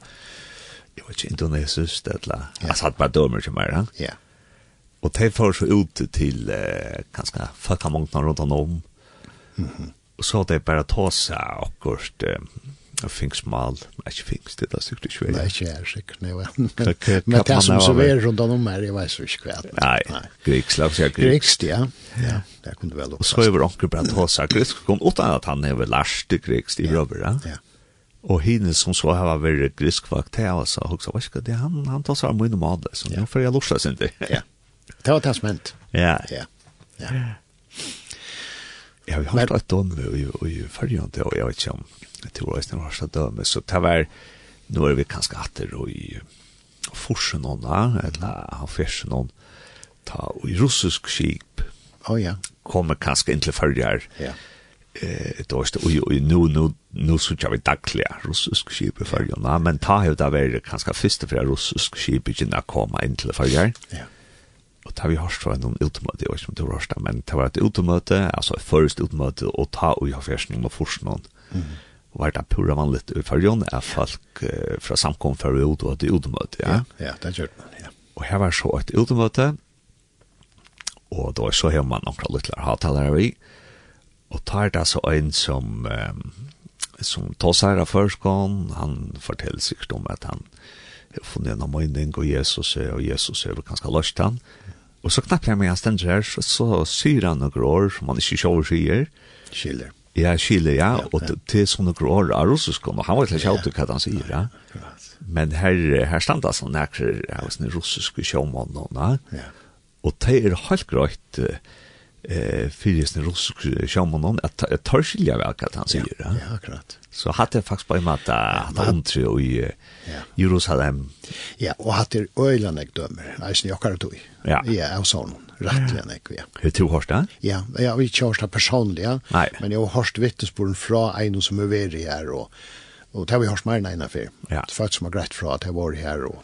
Speaker 1: jeg vet ikke, indonesisk, eller, jeg satt bare dømer til meg, ja.
Speaker 3: Ja.
Speaker 1: Og de får så ut til eh, ganske folkamongtene rundt om.
Speaker 3: Mm -hmm.
Speaker 1: Og så det bare tåsa akkurat eh, Jag finns mal, jag finns det där sikkert inte.
Speaker 3: Nej, jag är säker.
Speaker 1: Nej,
Speaker 3: men men det som så är runt om här, jag vet så
Speaker 1: inte kväll. Nej, grekisk lag säkert.
Speaker 3: Grekisk, ja. Ja, det kunde
Speaker 1: väl
Speaker 3: också.
Speaker 1: Så över onkel Brant har sagt det kom åt att han är väl last grekisk i rubber, ja.
Speaker 3: Ja.
Speaker 1: Och hinne som så här var väl grekisk vakt här så också vad ska det han han tar så här med mat så nu för jag låtsas det.
Speaker 3: Ja. Det var det som hänt.
Speaker 1: Ja.
Speaker 3: Ja. Ja.
Speaker 1: Jeg har hatt et dømme i fargen, og jeg vet ikke om jeg tror jeg har hatt dømme, så det var, nå er vi kanskje atter og i forsen henne, eller han fersen henne, ta og i russisk skip,
Speaker 3: oh, ja.
Speaker 1: kommer kanskje inn til fargen,
Speaker 3: ja.
Speaker 1: eh, det var og, nu nu nå, nå sier vi daglig russisk skip i fargen, men ta jo da være kanskje första för russisk skip, ikke når kommer inn til fargen,
Speaker 3: ja.
Speaker 1: Og ta vi hørt fra en utemøte, jeg vet ikke om det var det, men det var et utemøte, altså et første utemøte, og ta og gjøre fjersen om å forske noen. Mm. Var det pura vanligt i fargen, er folk eh, fra samkommet for ut og et utemøte, ja?
Speaker 3: Ja, ja det gjør man, ja.
Speaker 1: Og her var så et utemøte, og da så har man noen lytler havtalere vi, og tar det så en som, um, som tar seg av førskånd, han forteller sikkert om at han har funnet en mening, og Jesus er, og Jesus er vel ganske løst han, mm Og så knappt jeg med han stender her, så, så syr han noen år som han ikke sjåver sier.
Speaker 3: Killer.
Speaker 1: Ja, Chile, ja.
Speaker 3: ja
Speaker 1: og det til sånne år av russisk, og han var ikke kjøtt hva han sier, ja. Men her, her standa sånn nekker, av sånne russiske sjåmånene, ja. og det er helt greit, uh, eh fyrisen rusk sjaman hon att jag tar skilja väl att han säger ja,
Speaker 3: ja akkurat.
Speaker 1: Så hade faktiskt på mat at han tror i Jerusalem.
Speaker 3: Ja och hade öland jag dömer nej så jag kan då
Speaker 1: ja.
Speaker 3: Ja och sån rättligen jag ja
Speaker 1: hur tror hörst det
Speaker 3: ja jag vi körs det
Speaker 1: personliga
Speaker 3: men jag har hört vittnesbörden från en som er värre här och och det har vi hört mer än en affär
Speaker 1: ja.
Speaker 3: det faktiskt som har grett fra at jag var här og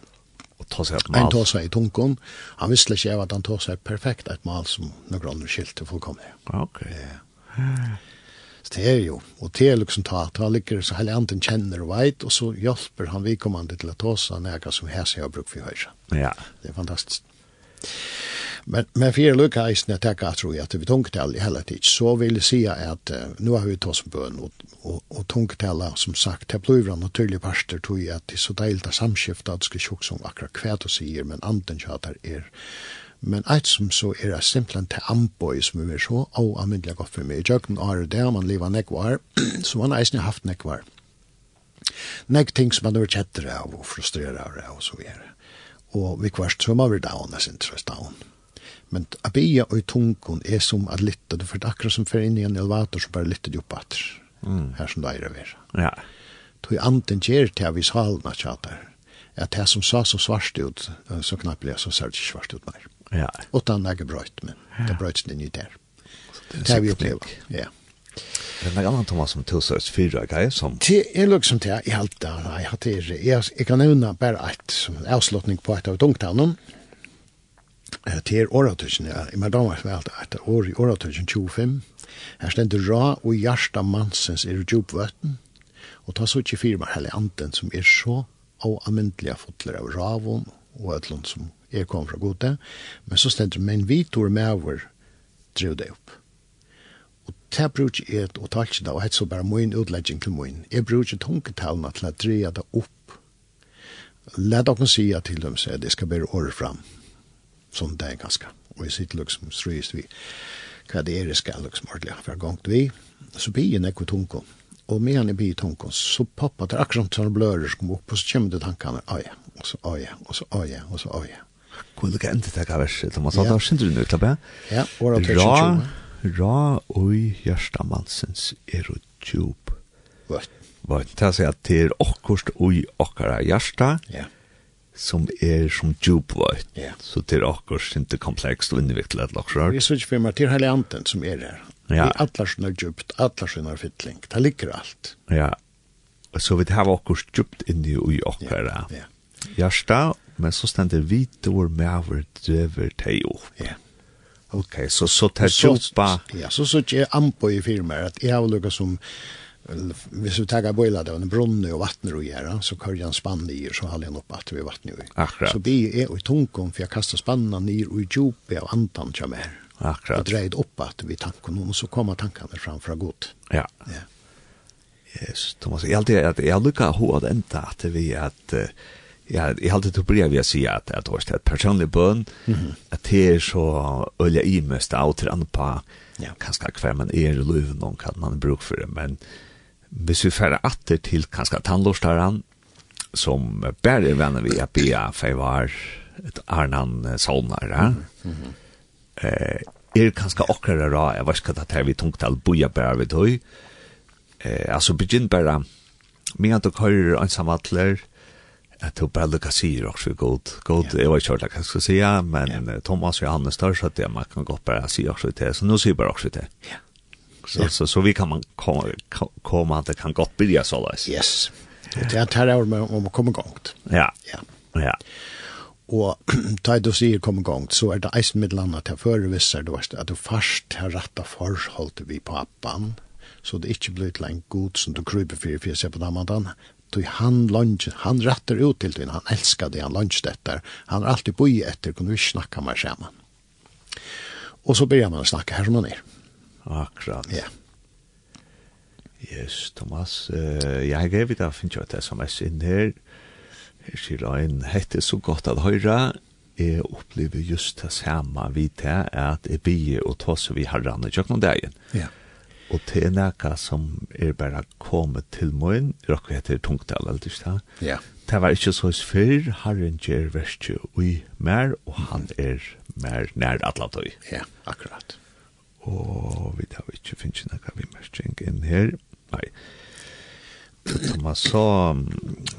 Speaker 1: og ta seg et mal.
Speaker 3: Han ta seg i tunken. Han visste ikke at han ta seg perfekt et mal som noen andre skilte fullkomne.
Speaker 1: Ok. Ja.
Speaker 3: Så det er jo, og det er liksom ta, ta ligger så hele anden kjenner og veit, og så hjelper han vikommande til å ta seg nega som hæs jeg har brukt for høyre.
Speaker 1: Ja.
Speaker 3: Det er fantastisk. Men, men för lukka eisen att jag tror att vi tungtal i hela tid. så vill jag säga att uh, nu har vi tagit som bön och, och, och tungtala som sagt det blir en naturlig parster tror jag att det är så dejligt att samskifta att det ska tjock som akkurat kvärt och säger men anten tjatar er Men eit som så er det simpelthen til amboi som vi er så og anmyndelig godt for meg. I jøkken er det der man lever nekvar, så man eisen har haft nekvar. Nek ting som man er kjettere av og frustrerer av og så videre. Og vi kvarst så må vi down, jeg synes, down. Mm Men a bia og i tungun er som at lytta, du fyrir akkurat som fyrir inn i en elevator som bare lytta du opp atter,
Speaker 1: mm.
Speaker 3: her som det er å være.
Speaker 1: Ja.
Speaker 3: Tog anden gjer til av i salna at tjater, at det som sa så svart ut, så knappt ble så særlig svart ut mer.
Speaker 1: Ja.
Speaker 3: Og den er brøyt, men det brøyt sin ny der.
Speaker 1: Det
Speaker 3: har vi opplevd, ja.
Speaker 1: Det er annan Thomas som tilsørs fyra, ikke Som...
Speaker 3: Det er liksom til, jeg halte, jeg halte, jeg, jeg kan nevne bare et avslutning på et av tungtavnen, eh til åretøkken, ja, i meg damer som er alt etter år i åretøkken 25, her stender ra og hjarta mansens er djupvøtten, og ta så ikke firma hele anden som er så og amyndelig fotler av ravon og øtlån som er kom fra gode, men så stender men vi tor med drev det opp. Og det bruk er et og talt ikke da, og hett så bare min utlegging til min. Jeg bruk ikke tungetalene til å dreja det opp. Lad dere si til dem, sier jeg, det skal bare året fram sånn det er ganske. Og jeg sitter liksom strøyest vi hva det er det skal liksom ordentlig for gongt vi. Så blir jeg nekko tunko. Og med han i blir tunko, så pappa det akkurat sånn blører som kom opp, og så kommer det tankene, oi, og så oi, og så oi, og så oi.
Speaker 1: Hvor er det ikke enda takk av verset, Thomas? Da skjønner du nu, Klappe.
Speaker 3: Ja, og
Speaker 1: da
Speaker 3: 20.
Speaker 1: Ra oi hjärstamansens er og djup.
Speaker 3: Vart.
Speaker 1: Vart, det er å si at det er okkurst oi okkara hjärsta.
Speaker 3: Ja.
Speaker 1: Yeah som er som djup djupvøyt.
Speaker 3: Yeah.
Speaker 1: Så det er akkurat ikke komplekst og innviklet laksrart.
Speaker 3: Vi synes for meg, det er hele anden som er her.
Speaker 1: Ja.
Speaker 3: Det er atler som er djupt, atler som er fytling. Det ligger alt.
Speaker 1: Ja. Så vi har akkurat djupt inni og i akkurat. Ja.
Speaker 3: ja.
Speaker 1: Hjärsta, men så stender vi dår med over drøver teg opp.
Speaker 3: Ja.
Speaker 1: Ok, så så tar djupa...
Speaker 3: Ja, så så ikke jeg an i firmaer at jeg har lukket som hvis vi tar bøyla det, en brunne og vattner og gjøre, så kører jeg en spann i, så halde han opp at vi vattner i.
Speaker 1: Akkurat.
Speaker 3: Så vi er i tunkom, for jeg kastar spanna nir og i djupet av andan som er.
Speaker 1: Akkurat.
Speaker 3: Og dreid opp at vi tanken, og så kommer tankene fram fra god.
Speaker 1: Ja.
Speaker 3: ja.
Speaker 1: Yes, Thomas, jeg alltid, jeg, jeg lukkar hva det enda at vi at, ja, jeg alltid tog brev jeg sier at, at, er et personlig bøn, at det er så øyla i mest av til andre på,
Speaker 3: ja.
Speaker 1: kanskje hver man er i løven, kan man bruke for det, men, hvis vi færre atter til kanskje tannlårstaren, som bare er venner vi at bia for jeg var et arnan salmare, mm -hmm. eh, er kanskje akkurat ra, jeg vet ikke at er vi tungt all boja bare vi tog, eh, altså begynn bare, men at dere hører ansamatler, at du bare lukka sier også god, god, yeah. jeg var ikke hørt hva jeg skal si, men yeah. Thomas og Johannes der, så det man kan godt bare si også til, så nå sier bare også til.
Speaker 3: Ja.
Speaker 1: Yeah.
Speaker 3: Så,
Speaker 1: så, så vi kan man komma, komma att det kan gott börja så där.
Speaker 3: Yes. Det tar här är man om kommer igång.
Speaker 1: Ja.
Speaker 3: Ja.
Speaker 1: Ja.
Speaker 3: Och ta du ser kommer igång så är det isen med landet här före vissa då att du först har rätta förhåll vi pappan så det inte blir ett långt god som du kryper för för sig på damman Du han lunch han rätter ut till din han älskade han lunch detta han har alltid bo i efter kunde vi snacka med samman och så börjar man snacka här som man är
Speaker 1: Akkurat.
Speaker 3: Ja.
Speaker 1: Yes, Thomas. Uh, jeg har grevet av finnes jo et sms inn her. Her sier en, hette så godt at høyre. Jeg opplever just det samme vidt her, at jeg blir og tar seg vi har rannet kjøkken dagen.
Speaker 3: Ja.
Speaker 1: Og til en eka som er bare kommet til morgen, råkker heter tungtall, eller ikke det?
Speaker 3: Ja.
Speaker 1: Det var ikke så før, herren gjør verste i mer, og han er mer nær atlatøy.
Speaker 3: Ja, akkurat
Speaker 1: og vi tar ikke finnes noe vi merking inn her. Nei. Thomas, så,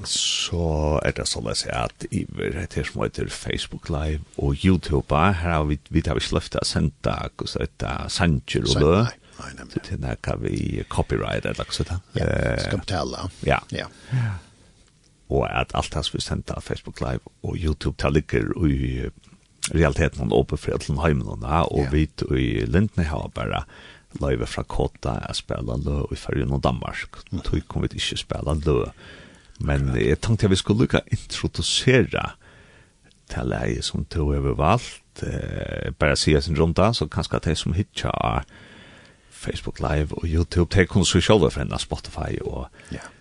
Speaker 1: så er det sånn at jeg at iver heter som heter Facebook Live og YouTube, her har vi, vi tar ikke løftet å sende hvordan det er sanger og lø.
Speaker 3: Nei,
Speaker 1: nemlig. Til det kan vi copyright eller noe sånt.
Speaker 3: Ja, skal betale.
Speaker 1: Ja.
Speaker 3: Ja.
Speaker 1: Og at alt det som vi sender Facebook Live og YouTube, det ligger i realiteten han åpen for til heimen og
Speaker 3: yeah.
Speaker 1: vi i Lindne har bare løyve fra Kota jeg spiller lø i Førjen og Danmark
Speaker 3: mm.
Speaker 1: tog kom vi ikke spela lø men jeg tenkte vi skulle lukka introdusere til leie som tog over valgt eh, bare sier sin runda så kanskje at jeg som hitja Facebook Live og YouTube, det kunne så selv for Spotify og
Speaker 3: yeah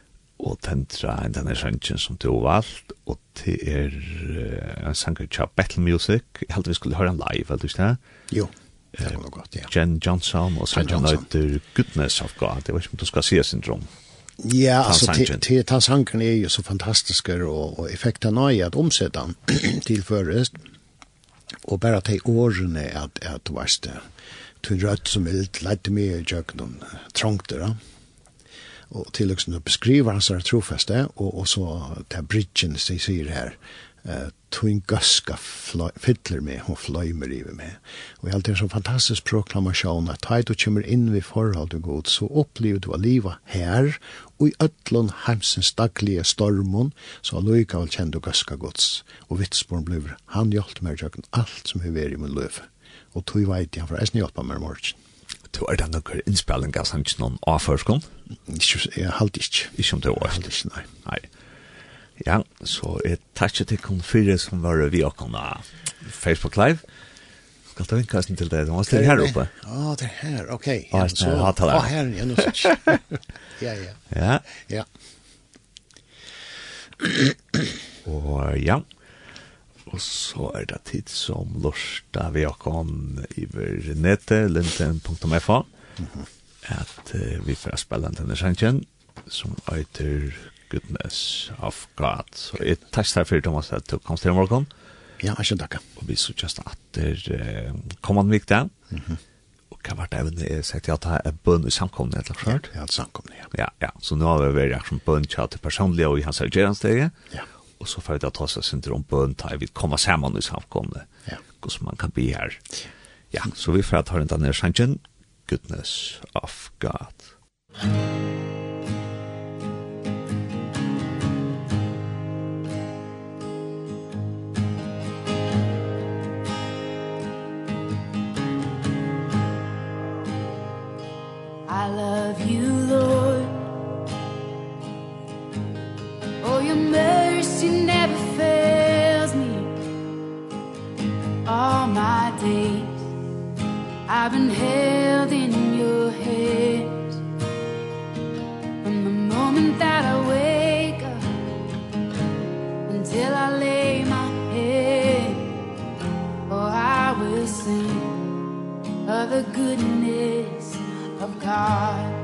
Speaker 1: og tendra en denne sjansjen som du har valgt, og det er uh, en sanger til Battle Music, jeg heldte vi skulle høre en live, eller ikke det?
Speaker 3: Jo, det var uh, godt, ja.
Speaker 1: Jen Johnson, og sanger nøyder Goodness of God, det var ikke om du skal si syndrom.
Speaker 3: Ja,
Speaker 1: altså,
Speaker 3: til ta sangeren er jo så fantastiske, og, og effekten er jo at omsettan til først, og bare til årene at, at du varst det, til rødt som vilt, lette mye i kjøkkenen, trångte da. Ja og til liksom beskriver hans her trofeste, og, og så til bridgen som sier her, uh, tog gaska fytler med og fløymer i med. Og jeg har alltid en sånn fantastisk proklamasjon at da du kommer inn ved forhold til god, så opplever du å livet her, og i øtlån heimsens daglige stormon, så har alløyka vel kjent du gaska gods. Og vitsborn blir, han hjelpte meg alt som er veri i min løve. Og tog veit jeg, for jeg eisen hjelpa meg i morgen.
Speaker 1: Du er det noen innspilling av sannsyn noen avførskom?
Speaker 3: Jeg halte ikke.
Speaker 1: Ikke om det var?
Speaker 3: Jeg halte ikke, nei.
Speaker 1: Nei. Ja, så jeg takk til kun fire som var vi og kunne Facebook Live. Skal du vinke til det? du må stille her oppe.
Speaker 3: Ja, det er her, ok.
Speaker 1: Ja, så, ja,
Speaker 3: ja, her, ja, nå sier Ja, ja.
Speaker 1: Ja.
Speaker 3: Ja.
Speaker 1: Og ja, Og så er det tid som lorsta vi har kon i nettet, linten.fa, mm -hmm. at uh, vi får spille en tennisjansjen som eiter goodness of God. Så jeg takk deg for, Thomas, at du kom til morgen.
Speaker 3: Ja, jeg skjønner takk.
Speaker 1: Og vi så just at det uh, kom han vik. Mm -hmm. Og hva var det evne jeg sagt at det er bønn i samkomne eller klart?
Speaker 3: Ja, det er samkomne, ja.
Speaker 1: Ja, ja. Så nå har vi vært som bønn til personlige og i hans ergerandsteget.
Speaker 3: Ja
Speaker 1: og så får det ta seg synder om bøn, ta vi kommer sammen i samkomne,
Speaker 3: ja.
Speaker 1: hvordan man kan bli her. Ja, så vi får ta den der sangen, goodness of God.
Speaker 2: Amen. all my days I've been held in your hands. From the moment that I wake up Until I lay my head Oh, I will sing of the goodness of God.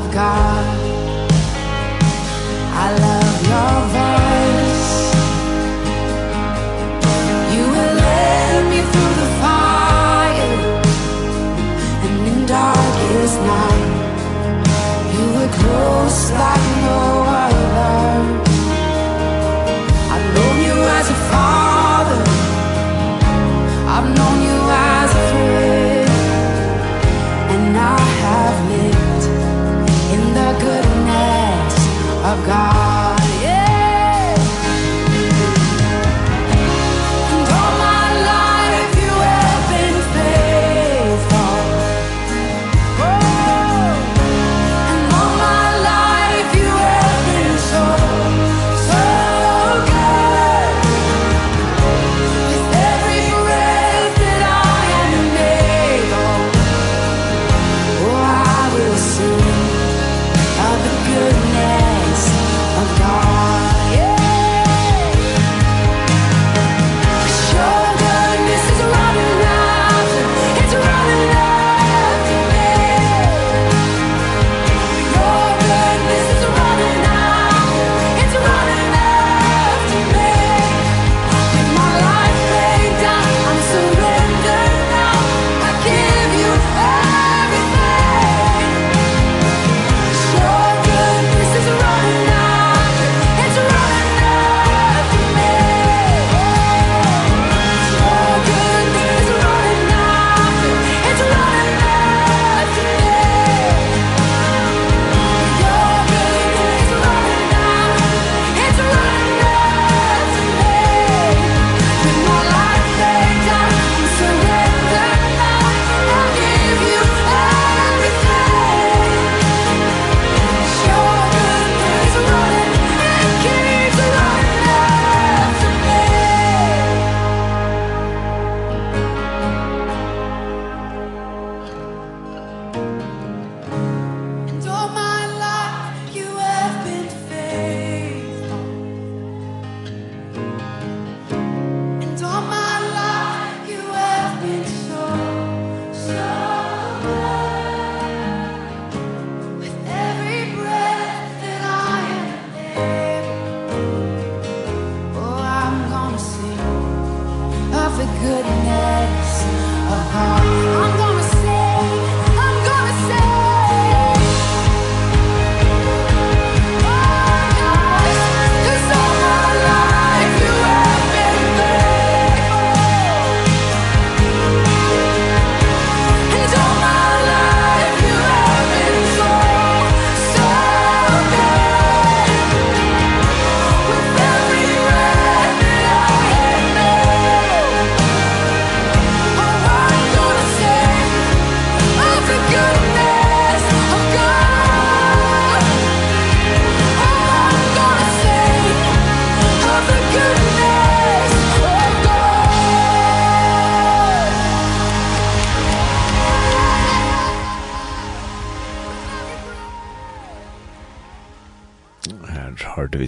Speaker 2: I've
Speaker 1: got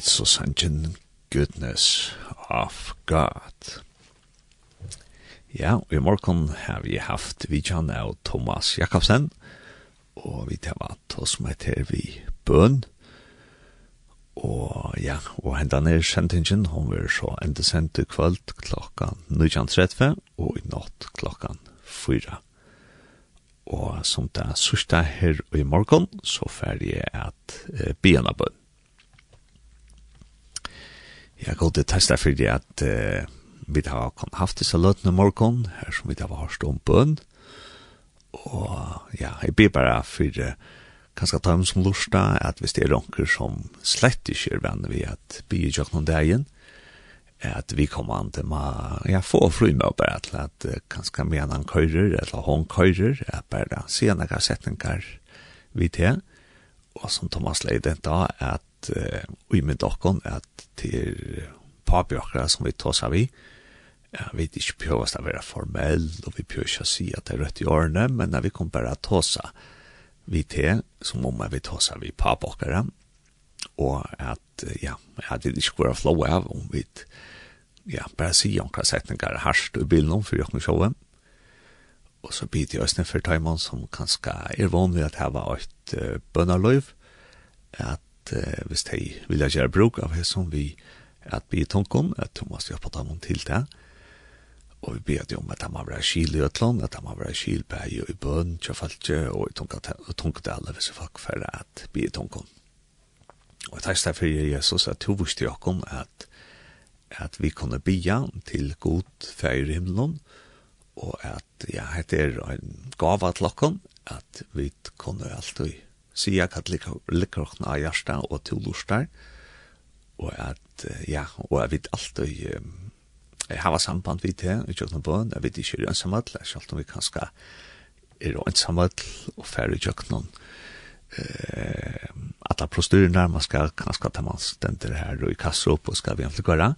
Speaker 1: It's so sanjen goodness of God. Ja, og i morgen har vi haft vidjan av Thomas Jakobsen, og vi tar vant oss med til vi bøn, og ja, og hendan er sendingen, hun vil så enda sendt i kvöld klokkan 19.30 og i natt klokkan 4. Og som det er sørste her i morgen, så fer jeg at eh, bøn. Jeg går til testa fordi at uh, vi har haft disse løtene morgen, her som vi har hørt om bønn. Og ja, jeg blir bare for kanskje ta dem som lorsta, at hvis det er noen som slett ikke er venner vi at bygge jo noen dagen, at vi kommer an til å ja, få fly med bare til at kanskje med en køyrer, eller hun køyrer, at bare se noen setninger vi til. Og som Thomas leide da, at eh, i med dokken at til papi akkurat som vi tås av i, ja, vi vet ikke prøver å være formell, og vi prøver ikke å si at det er rødt i årene, men når vi kommer bare til å ta vi til, som om vi tar seg vi papi akkurat, og at, ja, jeg hadde ikke vært flå av om vi, ja, bare sier om hva setninger er herst i bilen for jokken sjåen, og så blir det også for Tøymon som kanskje er vanlig at det var et uh, bønnerløyv, at at uh, hvis de vil gjøre bruk av det som vi at vi tonkom, at de måste hjelpe dem til det. Og vi ber dem om at de må være skil i Øtland, at de må være skil på ei og i bøn, kjøfaltje, og i tonket alle hvis folk for at vi tonkom. Og jeg tæst derfor Jesus at du visste jo om at, at vi kunne bia til god feir i himmelen, og at ja, det er en gava til dere, at vi kunne alltid sier at liker åkne av hjertet og til lortet, og at, ja, og jeg vet alltid, jeg har samband vidt det, i kjøkken bøn, jeg vet ikke er ensamhet, selv om vi kanskje er ensamhet og færre i kjøkken, eh, alla prostyrer man skal kanskje ta man stender her og i kasser opp og skal vi egentlig gøre,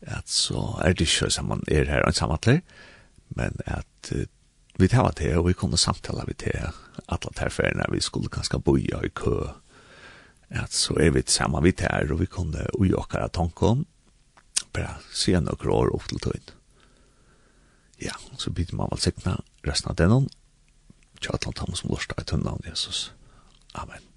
Speaker 1: at så er det ikke som man er her ensamhet, men at vi tar det, og vi kunne samtale vi det, alla når vi skulle kanskje boja i kø, at så er vi samman vi tar, og vi kunne ujokkara tanken, bare se noen år opp til tøyen. Ja, så byter man väl sikna resten av denne, tja, atlant han som lorsta av Jesus. Amen.